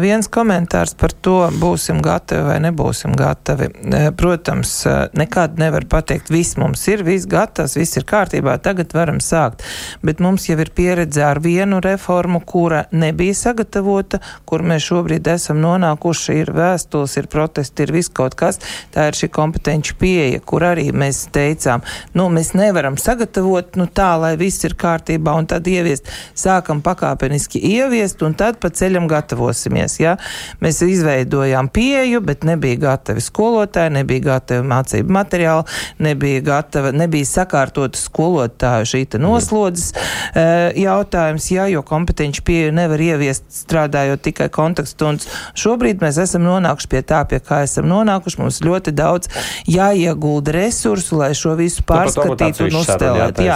Viens komentārs par to, būsim gatavi vai nebūsim gatavi. E, protams, e, nekad nevar pateikt, viss mums ir, viss gatavs, viss ir kārtībā, tagad varam sākt. Bet mums jau ir pieredze ar vienu reformu, kura nebija sagatavota, kur mēs šobrīd esam nonākuši, ir vēstules, ir protesti, ir viss kaut kas. Tā ir šī kompetenci pieeja, kur arī mēs teicām, nu, mēs nevaram sagatavot, nu, tā, lai viss ir kārtībā un tad ieviest. Sākam pakāpeniski ieviest un tad pa ceļam gatavosimies. Ja? Mēs izveidojām pieju, bet nebija gatavi skolotāji, nebija gatavi mācību materiāli, nebija gatava, nebija sakārtota skolotāju šī noslodzes e, jautājums, ja, jo kompetenci pieeju nevar ieviest strādājot tikai kontakststundas. Šobrīd mēs esam nonākuši pie tā, pie kā esam nonākuši. Mums ļoti daudz jāiegulda resursu, lai šo visu pārskatītu un uzstelētu.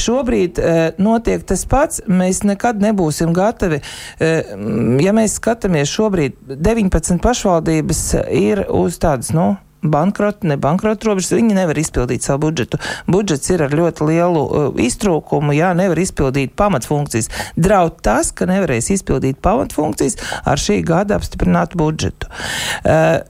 Šobrīd e, notiek tas pats. Mēs nekad nebūsim gatavi ja mēs skatāmies šobrīd, 19 pašvaldības ir uz tādas, nu, bankrota, ne bankrota robežas, viņi nevar izpildīt savu budžetu. Budžets ir ar ļoti lielu uh, iztrūkumu, jā, nevar izpildīt pamatfunkcijas. Draud tas, ka nevarēs izpildīt pamatfunkcijas ar šī gada apstiprinātu budžetu. Uh,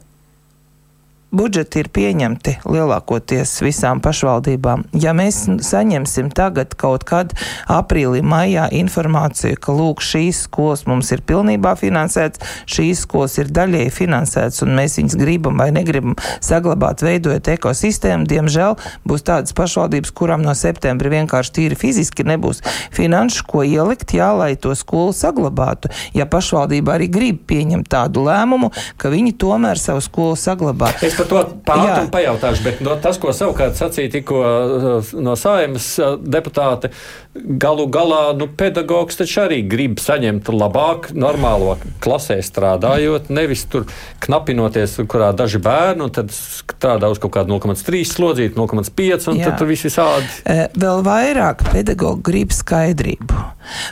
budžeti ir pieņemti lielākoties visām pašvaldībām. Ja mēs saņemsim tagad kaut kad aprīlī, maijā informāciju, ka lūk, šīs skolas mums ir pilnībā finansētas, šīs skolas ir daļēji finansētas un mēs viņas gribam vai negribam saglabāt, veidojot ekosistēmu, diemžēl būs tādas pašvaldības, kurām no septembra vienkārši tīri fiziski nebūs finanšu, ko ielikt, jā, lai to skolu saglabātu. Ja pašvaldība arī grib pieņemt tādu lēmumu, ka viņi tomēr savu skolu saglabā. Es par to pāri pajautāšu, bet no tas, ko savukārt sacīja tikko uh, no saimas uh, deputāte, galu galā nu, pedagogs taču arī grib saņemt labāk, normālo klasē strādājot, nevis tur knapinoties, kurā daži bērni, un tad strādā uz kaut kādu 0,3 slodzīti, 0,5, un Jā. tad tur viss visādi. E, vēl vairāk pedagogi grib skaidrību.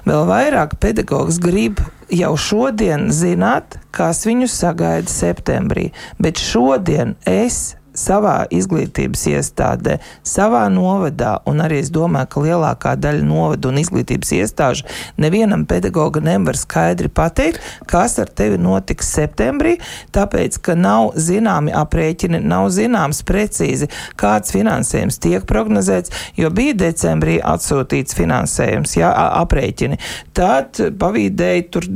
Vēl vairāk pedagogs grib jau šodien zināt, kas viņu sagaida septembrī, bet šodien es savā izglītības iestādē, savā novadā, un arī es domāju, ka lielākā daļa novada un izglītības iestāžu nevienam pedagogam nevar skaidri pateikt, kas ar tevi notiks septembrī, tāpēc, ka nav zināmi aprēķini, nav zināms precīzi, kāds finansējums tiek prognozēts, jo bija decembrī atsūtīts finansējums, jā, aprēķini. Tad pavīdēja tur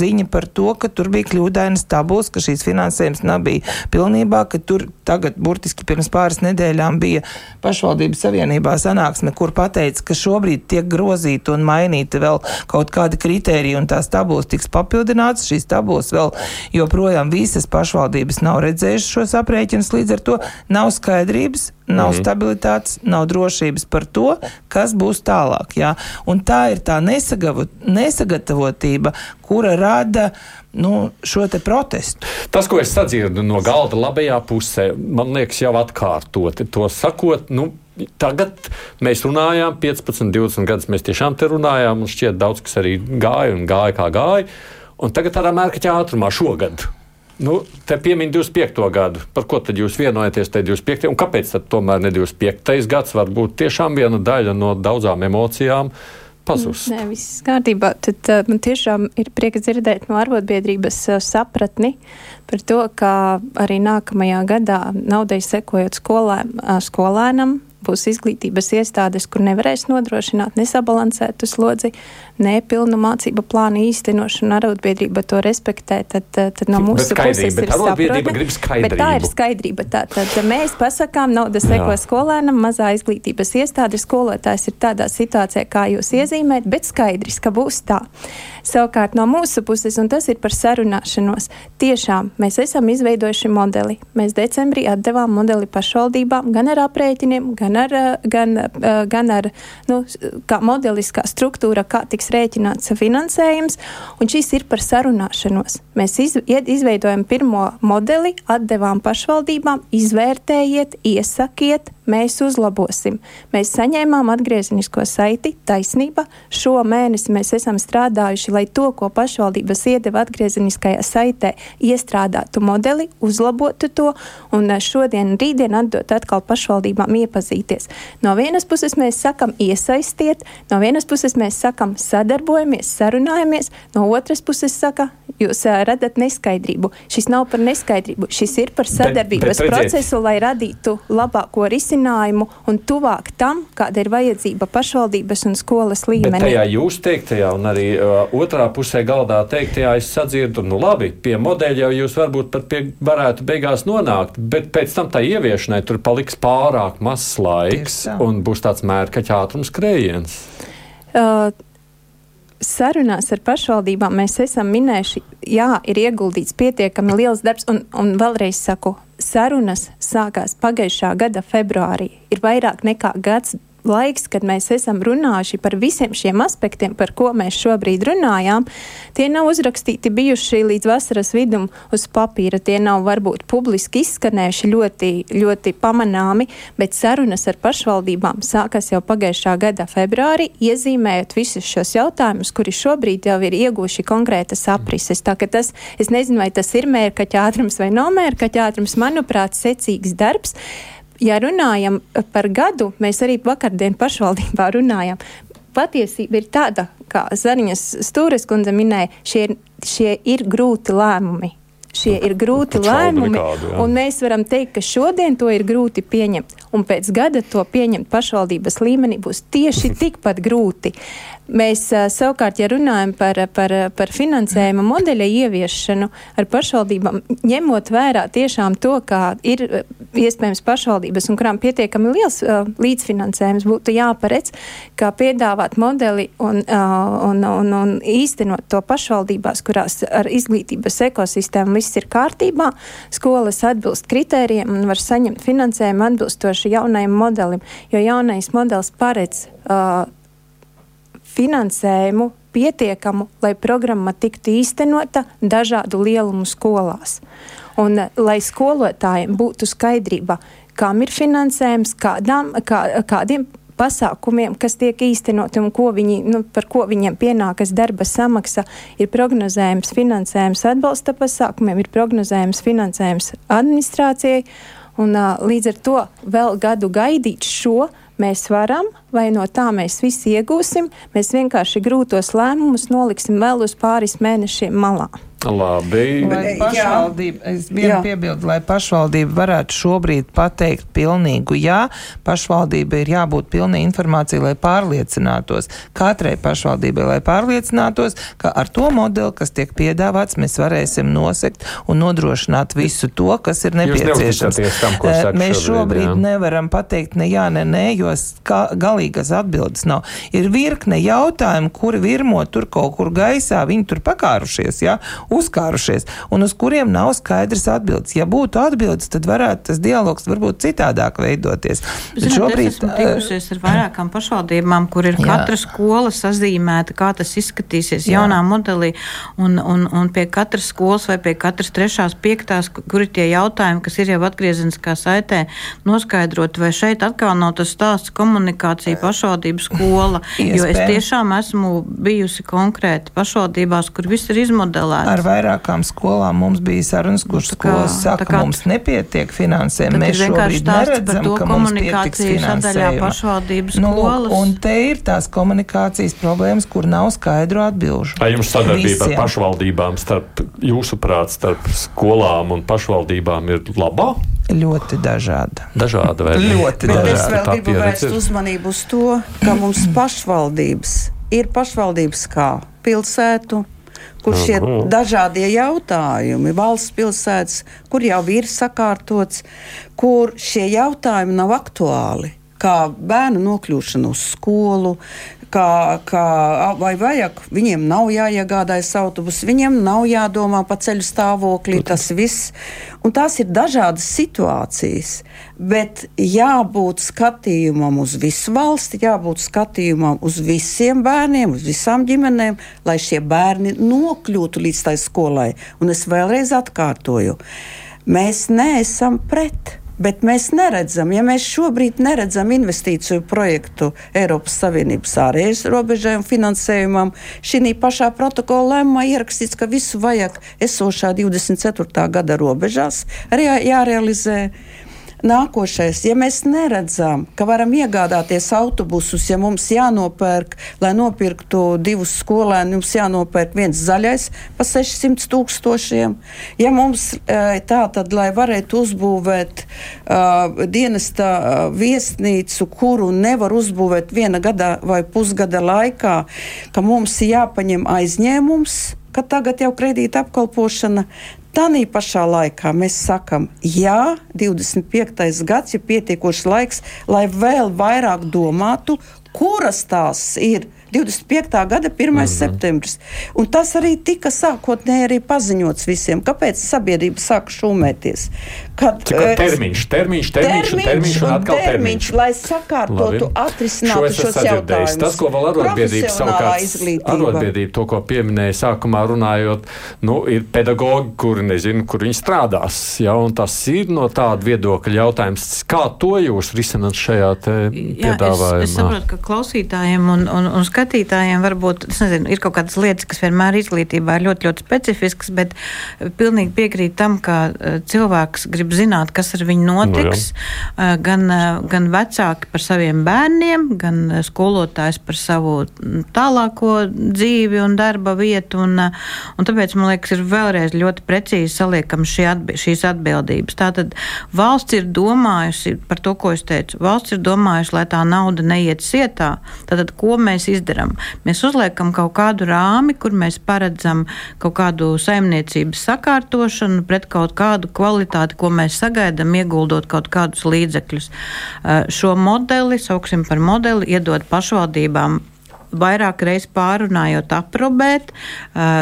ziņa par to, ka tur bija kļūdainas tabulas, ka šīs finansējums nebija pilnībā, ka tur tagad burtiski pirms pāris nedēļām bija pašvaldības savienībā sanāksme, kur pateica, ka šobrīd tiek grozīta un mainīta vēl kaut kāda kritērija un tās tabulas tiks papildinātas. Šīs tabulas vēl joprojām visas pašvaldības nav redzējušas šos aprēķinus, līdz ar to nav skaidrības, nav mm. stabilitātes, nav drošības par to, kas būs tālāk. Jā. Un tā ir tā nesagatavotība, kura rada nu, šo protestu. Tas, ko es sadzirdu no galda labajā pusē, man liekas, jau atkārtot to sakot. Nu, Tagad mēs runājām, 15, 20 gadus mēs tiešām te runājām, un šķiet, daudz kas arī gāja un gāja kā gāja. Un tagad tādā mērķa ātrumā šogad Nu, te piemin 25. gadu. Par ko tad jūs vienojaties tajā 25. un kāpēc tad tomēr ne 25. gads var būt tiešām viena daļa no daudzām emocijām? Pazust. Nē, viss kārtībā. Tad uh, man tiešām ir prieks dzirdēt no arotbiedrības uh, sapratni par to, ka arī nākamajā gadā naudai sekojot skolē, uh, skolēnam būs izglītības iestādes, kur nevarēs nodrošināt nesabalansētu slodzi, nepilnu mācību plānu īstenošanu, arotbiedrība to respektē, tad, tad no mūsu puses ir saprotama. Bet tā ir skaidrība. Tā, tad mēs pasakām, nauda seko skolēnam, mazā izglītības iestāde, skolotājs ir tādā situācijā, kā jūs iezīmējat, bet skaidrs, ka būs tā. Savukārt no mūsu puses, un tas ir par sarunāšanos, tiešām mēs esam izveidojuši modeli. Mēs decembrī atdevām modeli pašvaldībām gan ar aprēķiniem, gan ar, gan, gan ar nu, kā modeliskā struktūra, kā tiks rēķināts finansējums, un šis ir par sarunāšanos. Mēs iz, izveidojam pirmo modeli, atdevām pašvaldībām, izvērtējiet, iesakiet, mēs uzlabosim. Mēs saņēmām atgriezenisko saiti, taisnība. Šo mēnesi mēs esam strādājuši, lai to, ko pašvaldības iedeva atgriezeniskajā saitē, iestrādātu modeli, uzlabotu to un eh, šodien rītdien atdot atkal pašvaldībām iepazīties. No vienas puses mēs sakam iesaistiet, no vienas puses mēs sakam sadarbojamies, sarunājamies, no otras puses saka, jūs uh, redzat neskaidrību. Šis nav par neskaidrību, šis ir par sadarbības bet, bet, procesu, lai radītu labāko risinājumu risinājumu un tuvāk tam, kāda ir vajadzība pašvaldības un skolas līmenī. Bet tajā jūs teiktajā un arī uh, otrā pusē galdā teiktajā es sadzirdu, nu labi, pie modeļa jau jūs varbūt pat pie, varētu beigās nonākt, bet pēc tam tā ieviešanai tur paliks pārāk mazs laiks un būs tāds mērkaķa ātrums krējiens. Uh, sarunās ar pašvaldībām mēs esam minējuši, jā, ir ieguldīts pietiekami liels darbs, un, un vēlreiz saku, sarunas sākās pagājušā gada februārī. Ir vairāk nekā gads laiks, kad mēs esam runājuši par visiem šiem aspektiem, par ko mēs šobrīd runājām, tie nav uzrakstīti bijuši līdz vasaras vidum uz papīra. Tie nav varbūt publiski izskanējuši ļoti, ļoti pamanāmi, bet sarunas ar pašvaldībām sākas jau pagājušā gada februārī, iezīmējot visus šos jautājumus, kuri šobrīd jau ir ieguvuši konkrētas aprises. Tā ka tas, es nezinu, vai tas ir mērkaķa ātrums vai nav mērkaķa ātrums, manuprāt, secīgs darbs ja runājam par gadu, mēs arī vakardien pašvaldībā runājam. Patiesība ir tāda, kā Zariņas Stūres kundze minēja, šie, šie ir grūti lēmumi. Šie ir grūti lēmumi, un mēs varam teikt, ka šodien to ir grūti pieņemt, un pēc gada to pieņemt pašvaldības līmenī būs tieši tikpat grūti. Mēs savukārt, ja runājam par, par, par finansējuma modeļa ieviešanu ar pašvaldībām, ņemot vērā tiešām to, kā ir iespējams pašvaldības un kurām pietiekami liels uh, līdzfinansējums būtu jāparedz, kā piedāvāt modeli un, uh, un, un, un īstenot to pašvaldībās, kurās ar izglītības ekosistēmu viss ir kārtībā, skolas atbilst kritērijiem un var saņemt finansējumu atbilstoši jaunajam modelim, jo jaunais modelis paredz uh, finansējumu pietiekamu, lai programma tiktu īstenota dažādu lielumu skolās. Un eh, lai skolotājiem būtu skaidrība, kam ir finansējums, kādām, kā, kādiem pasākumiem, kas tiek īstenoti un ko viņi, nu, par ko viņiem pienākas darba samaksa, ir prognozējums finansējums atbalsta pasākumiem, ir prognozējums finansējums administrācijai. Un, līdz ar to vēl gadu gaidīt šo mēs varam, vai no tā mēs visi iegūsim, mēs vienkārši grūtos lēmumus noliksim vēl uz pāris mēnešiem malā. Labi. Lai pašvaldība, es vienu piebildu, lai pašvaldība varētu šobrīd pateikt pilnīgu jā, pašvaldība ir jābūt pilnī informācija, lai pārliecinātos, katrai pašvaldībai, lai pārliecinātos, ka ar to modeli, kas tiek piedāvāts, mēs varēsim nosekt un nodrošināt visu to, kas ir nepieciešams. Tam, eh, mēs šobrīd jā. nevaram pateikt ne jā, ne nē, jo galīgas atbildes nav. Ir virkne jautājumu, kuri virmo tur kaut kur gaisā, viņi tur pakārušies, jā, uzkārušies un uz kuriem nav skaidrs atbildes. Ja būtu atbildes, tad varētu tas dialogs varbūt citādāk veidoties. Bet Zināt, šobrīd esmu tikušies ar vairākām pašvaldībām, kur ir jā. katra skola sazīmēta, kā tas izskatīsies jā. jaunā modelī, un, un, un pie katras skolas vai pie katras trešās, piektās, kur ir tie jautājumi, kas ir jau atgriezeniskā saitē, noskaidrot, vai šeit atkal nav tas stāsts komunikācija pašvaldību skola, jo es tiešām esmu bijusi konkrēti pašvaldībās, kur viss ir izmodelēts ar vairākām skolām mums bija sarunas, kuras skolas saka, ka mums nepietiek finansējuma. Mēs šobrīd neredzam, to, ka mums pietiks pašvaldības nu, skolas. Un te ir tās komunikācijas problēmas, kur nav skaidru atbilžu. Vai jums sadarbība ar pašvaldībām starp jūsuprāt, starp skolām un pašvaldībām ir labā? Ļoti dažāda. Dažāda vai ļoti dažāda. Es vēl gribu vērst uzmanību uz to, ka mums pašvaldības ir pašvaldības kā pilsētu, kur šie dažādie jautājumi, valsts pilsētas, kur jau ir sakārtots, kur šie jautājumi nav aktuāli. Kā bērnu nokļūšana uz skolu, ka, ka vai vajag, viņiem nav jāiegādājas autobus, viņiem nav jādomā par ceļu stāvokli, tas viss. Un tās ir dažādas situācijas, bet jābūt skatījumam uz visu valsti, jābūt skatījumam uz visiem bērniem, uz visām ģimenēm, lai šie bērni nokļūtu līdz tai skolai. Un es vēlreiz atkārtoju, mēs neesam pret. Bet mēs neredzam, ja mēs šobrīd neredzam investīciju projektu Eiropas Savienības ārējas robežai un finansējumam, šī pašā protokola lēmumā ierakstīts, ka visu vajag esošā 24. gada robežās arī jārealizē. Nākošais, ja mēs neredzam, ka varam iegādāties autobusus, ja mums jānopērk, lai nopirktu divus skolēnus, mums jānopērk viens zaļais par 600 tūkstošiem. Ja mums e, tā tad, lai varētu uzbūvēt uh, dienesta viesnīcu, kuru nevar uzbūvēt viena gada vai pusgada laikā, ka mums jāpaņem aizņēmums, ka tagad jau kredīta apkalpošana Tanī pašā laikā mēs sakām, jā, 25. gads ir pietiekošs laiks, lai vēl vairāk domātu, kuras tās ir 25. gada 1. Mm -hmm. septembris. Un tas arī tika sākotnēji paziņots visiem. Kāpēc sabiedrība sāka šūmēties? Kad, Cik, uh, termiņš, termiņš, termiņš, termiņš, un termiņš, un atkal termiņš. termiņš lai sakārtotu, atrisinātu šo šos jautājumus. Tas, ko vēl arotbiedrība savukārt, arotbiedrība to, ko pieminēja sākumā runājot, nu, ir pedagogi, kuri nezinu, kur viņi strādās. Ja, un tas ir no tāda viedokļa jautājums, kā to jūs risināt šajā piedāvājumā? Es, es saprotu, ka klausītājiem un, un, un skatītājiem varbūt nezinu, ir kaut kādas lietas, kas vienmēr izglītībā ir ļoti, ļoti specifiskas, bet pilnīgi piekrīt tam, ka eh, cilvēks grib zināt, kas ar viņu notiks. No, jā. Eh, gan, gan vecāki par saviem bērniem, gan skolotājs par savu tālāko dzīvi un darba vietu. Un, un tāpēc man liekas, ir vēlreiz ļoti precīzi saliekam šī atbi šīs atbildības. Tātad valsts ir domājusi par to, ko es teicu. Valsts ir domājusi, lai tā nauda neiet sietā. Tātad, ko mēs izdarām. Mēs uzliekam kaut kādu rāmi, kur mēs paredzam kaut kādu saimniecības sakārtošanu pret kaut kādu kvalitāti, ko mēs sagaidām, ieguldot kaut kādus līdzekļus. Šo modeli, sauksim par modeli, iedod pašvaldībām vairāk reizes pārunājot, aprobēt,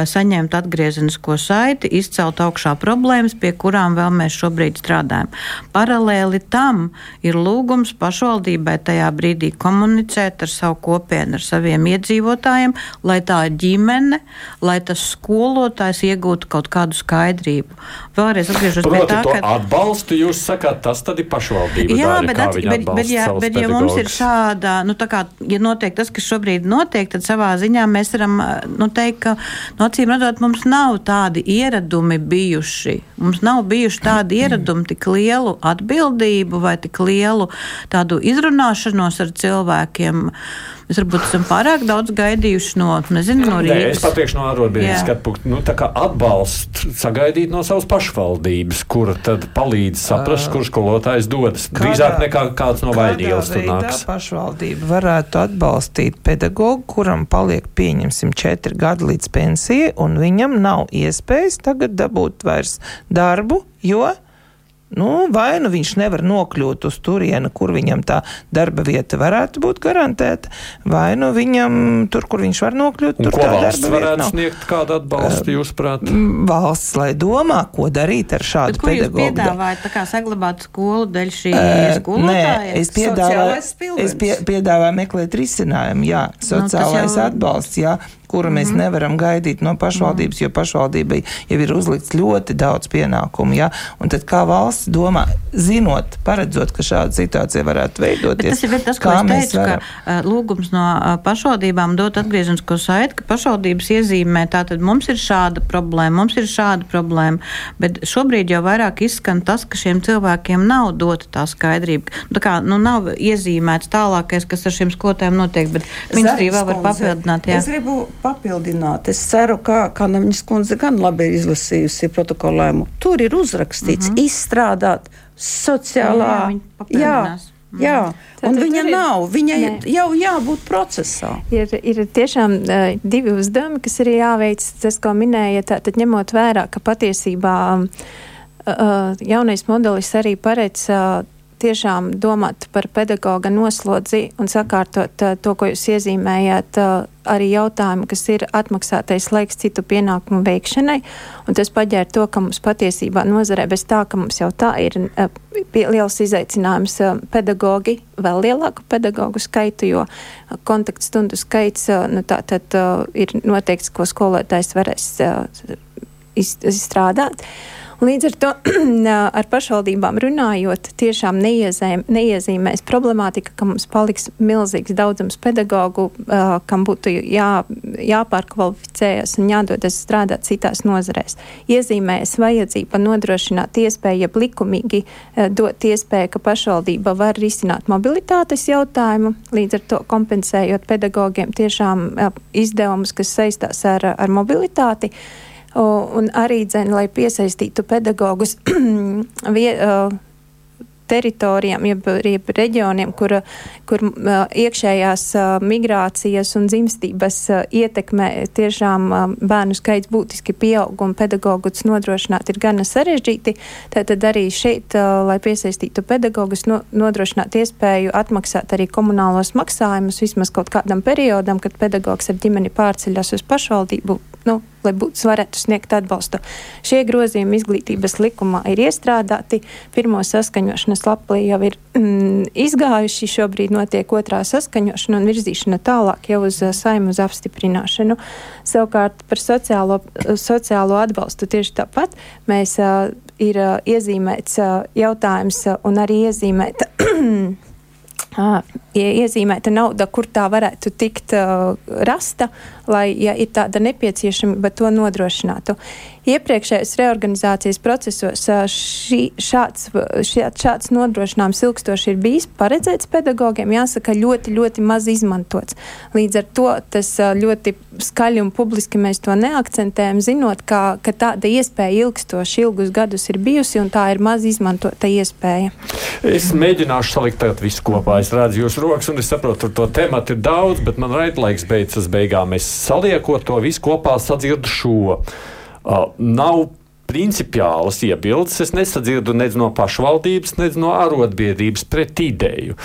saņemt atgriezenisko saiti, izcelt augšā problēmas, pie kurām vēl mēs šobrīd strādājam. Paralēli tam ir lūgums pašvaldībai tajā brīdī komunicēt ar savu kopienu, ar saviem iedzīvotājiem, lai tā ģimene, lai tas skolotājs iegūtu kaut kādu skaidrību. Vēlreiz atgriežos pie tā, ka atbalstu jūs sakāt, tas tad ir pašvaldība. Jā, daļa, bet, at, bet, bet, jā, bet ja mums ir šāda, nu tā kā, ja notiek tas, kas šobrīd notiek, notiek, tad savā ziņā mēs varam nu, teikt, ka no acīm redzot, mums nav tādi ieradumi bijuši. Mums nav bijuši tādi ieradumi, tik lielu atbildību vai tik lielu tādu izrunāšanos ar cilvēkiem. Mēs varbūt esam pārāk daudz gaidījuši no, nezinu, no Rīgas. Nē, es pateikšu no arotbiedrības skatu punktu. Nu, tā kā atbalstu sagaidīt no savas pašvaldības, kura tad palīdz saprast, uh, kur skolotājs dodas. Drīzāk nekā kāds no vaļņielas tur nāks. pašvaldība varētu atbalstīt pedagogu, kuram paliek pieņemsim četri gadi līdz pensijai, un viņam nav iespējas tagad dabūt vairs darbu, jo Nu, vai nu viņš nevar nokļūt uz turieni, kur viņam tā darba vieta varētu būt garantēta, vai nu viņam tur, kur viņš var nokļūt, Un tur tā darba vieta nav. sniegt kādu atbalstu, jūsuprāt? Valsts, lai domā, ko darīt ar šādu pedagogu. Jūs piedāvājat tā kā saglabāt skolu dēļ šī skolotāja? Nē, es piedāvāju, es pie, piedāvāju meklēt risinājumu, jā, sociālais nu, jau... atbalsts, jā, kuru mēs mm -hmm. nevaram gaidīt no pašvaldības, -hmm. jo pašvaldībai jau ir uzlikts ļoti daudz pienākumu. Ja? Un tad kā valsts domā, zinot, paredzot, ka šāda situācija varētu veidoties, bet tas ir tas, ko es teicu, varam? ka lūgums no pašvaldībām dot atgriezenisko saiti, ka pašvaldības iezīmē, tātad mums ir šāda problēma, mums ir šāda problēma, bet šobrīd jau vairāk izskan tas, ka šiem cilvēkiem nav dota tā skaidrība. Tā kā nu, nav iezīmēts tālākais, kas ar šiem skolotājiem notiek, bet ministrija vēl var papildināt. Jā. Es gribu papildināt. Es ceru, ka Kanaviņas kundze gan labi ir izlasījusi protokolēmu. Tur ir uzrakstīts, mm -hmm. izstrādāt sociālā. Jā, jā, jā. un Tad viņa ir, nav. Viņai ne. jau jābūt procesā. Ir, ir tiešām uh, divi uzdevumi, kas ir jāveic. Tas, ko minēja, tad ņemot vērā, ka patiesībā uh, jaunais modelis arī paredz uh, tiešām domāt par pedagoga noslodzi un sakārtot uh, to, ko jūs iezīmējāt, uh, arī jautājumu, kas ir atmaksātais laiks citu pienākumu veikšanai. Tas paģēra to, ka mums patiesībā nozarē bez tā, ka mums jau tā ir uh, liels izaicinājums uh, pedagogi, vēl lielāku pedagoģu skaitu, jo kontaktstundu skaits uh, nu, tā, tad, ir noteikts, ko skolotājs varēs izstrādāt. Līdz ar to ar pašvaldībām runājot, tiešām neiezīm, neiezīmēs problemātika, ka mums paliks milzīgs daudzums pedagoģu, uh, kam būtu jā, jāpārkvalificējas un jādodas strādāt citās nozarēs. Iezīmēs vajadzība nodrošināt iespēju, ja likumīgi dot iespēju, ka pašvaldība var risināt mobilitātes jautājumu, līdz ar to kompensējot pedagogiem tiešām izdevumus, kas saistās ar, ar mobilitāti. Uh, un arī dzen, lai piesaistītu pedagogus vie, teritorijām, jeb, jeb reģioniem, kur, kur iekšējās migrācijas un dzimstības ietekmē tiešām bērnu skaits būtiski pieaug un pedagogus nodrošināt ir gana sarežģīti. Tātad arī šeit, lai piesaistītu pedagogus, no, nodrošināt iespēju atmaksāt arī komunālos maksājumus vismaz kaut kādam periodam, kad pedagogs ar ģimeni pārceļas uz pašvaldību nu, lai būtu, varētu sniegt atbalstu. Šie grozījumi izglītības likumā ir iestrādāti. Pirmo saskaņošanas lapā jau ir mm, izgājuši. Šobrīd notiek otrā saskaņošana un virzīšana tālāk jau uz uh, saimu uz apstiprināšanu. Savukārt par sociālo, sociālo atbalstu tieši tāpat mēs uh, ir uh, iezīmēts uh, jautājums uh, un arī iezīmēta. iezīmēta nauda, kur tā varētu tikt uh, rasta, lai, ja ir tāda nepieciešamība, to nodrošinātu. Iepriekšējos reorganizācijas procesos šī, šāds, šāds, šāds nodrošinājums ilgstoši ir bijis paredzēts pedagogiem, jāsaka, ļoti, ļoti maz izmantots. Līdz ar to tas ļoti skaļi un publiski mēs to neakcentējam, zinot, ka, ka tāda iespēja ilgstoši ilgus gadus ir bijusi un tā ir maz izmantota iespēja. Es mēģināšu salikt visu kopā. Es redzu jūsu rokas un es saprotu, tur to tematu ir daudz, bet man raidlaiks beidzas beigām. Es saliekot to visu kopā sadzirdu šo. Uh, nav principiālas iebildes. Es nesadzirdu nec no pašvaldības, nec no arotbiedrības pret ideju.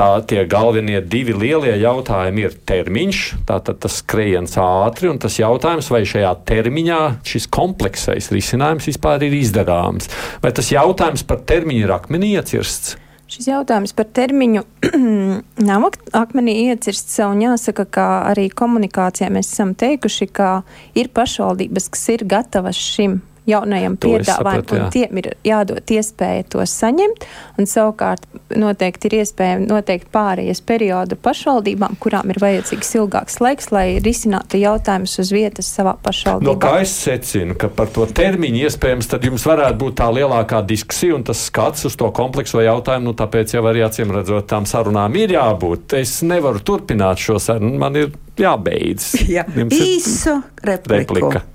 Tā tie galvenie divi lielie jautājumi ir termiņš, tātad tas skrējiens ātri, un tas jautājums, vai šajā termiņā šis kompleksais risinājums vispār ir izdarāms. Vai tas jautājums par termiņu ir akmenī iecirsts? Šis jautājums par termiņu nav akmenī iecirsts, un jāsaka, ka arī komunikācijā mēs esam teikuši, ka ir pašvaldības, kas ir gatavas šim jaunajam piedāvājumam, un tiem ir jādod iespēja to saņemt. Un savukārt noteikti ir iespēja noteikt pārējais periodu pašvaldībām, kurām ir vajadzīgs ilgāks laiks, lai risinātu jautājumus uz vietas savā pašvaldībā. No kā es secinu, ka par to termiņu iespējams tad jums varētu būt tā lielākā diskusija un tas skats uz to komplekso jautājumu, nu tāpēc jau arī acīm redzot tām sarunām ir jābūt. Es nevaru turpināt šo sarunu, man ir jābeidz. Jā, īsu repliku. replika.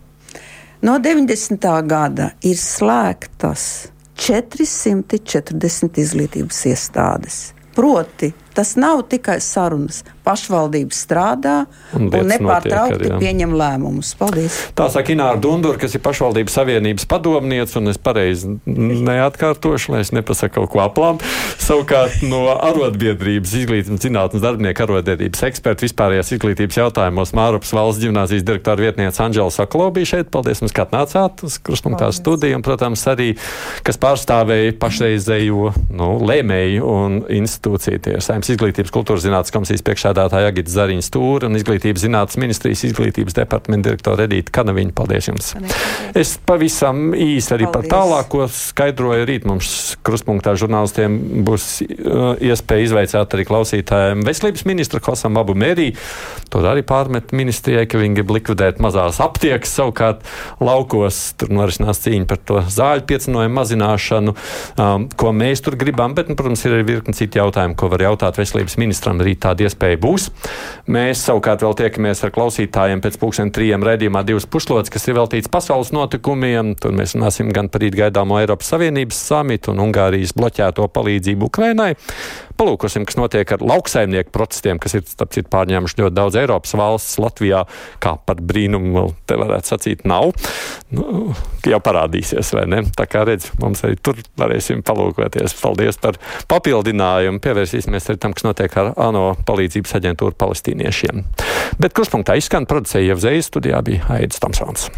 No 90. gada ir slēgtas 440 izglītības iestādes. Proti, tas nav tikai sarunas, pašvaldības strādā un, un nepārtraukti notiek, pieņem lēmumus. Paldies! Tā saka Ināra Dundura, kas ir pašvaldības savienības padomniece, un es pareizi neatkārtošu, lai es nepasaku kaut ko aplām. Savukārt no arotbiedrības izglītības zinātnes darbinieku arotbiedrības eksperta vispārējās izglītības jautājumos Mārupas valsts ģimnāzijas direktora vietniece Anģela Saklo bija šeit. Paldies, mums, ka atnācāt uz Kruspunktā studiju, un, protams, arī, kas pārstāvēja pašreizējo nu, lēmēju un institūciju. Tie ir Saimnes izglītības kultūras zinātnes komisijas priekšā priekšsēdētāja Agita Zariņa Stūra un Izglītības zinātnes ministrijas izglītības departamenta direktora Edīta Kanaviņa. Paldies jums! Es pavisam īsi arī Paldies. par tālāko skaidroju. Rīt mums kruspunktā žurnālistiem būs uh, iespēja izveicāt arī klausītājiem veselības ministra Kosam Abu Mērī. Tur arī pārmet ministrijai, ka viņi grib likvidēt mazās aptiekas, savukārt laukos tur norisinās cīņa par to zāļu piecinojumu mazināšanu, um, ko mēs tur gribam, bet, nu, protams, ir arī virkni citu jautājumu, ko var jautāt veselības ministram. Rīt tāda iespēja būs. Mēs savukārt vēl tiekamies ar klausītājiem pēc pusdien trījiem redzījumā divas pušlodes, kas ir veltīts pasaules notikumiem. Tur mēs runāsim gan par rīt gaidāmo Eiropas Savienības samitu un Ungārijas bloķēto palīdzību Ukrainai. Palūkosim, kas notiek ar lauksaimnieku protestiem, kas ir starp citu pārņēmuši ļoti daudz Eiropas valsts. Latvijā, kā par brīnumu, te varētu sacīt, nav. Nu, jau parādīsies, vai ne? Tā kā redz, mums arī tur varēsim palūkoties. Paldies par papildinājumu. Pievērsīsimies arī tam, kas notiek ar ANO palīdzības aģentūru palestīniešiem. Bet kruspunktā izskan producēja jau Zvejas studijā bija Aidis Tomsons.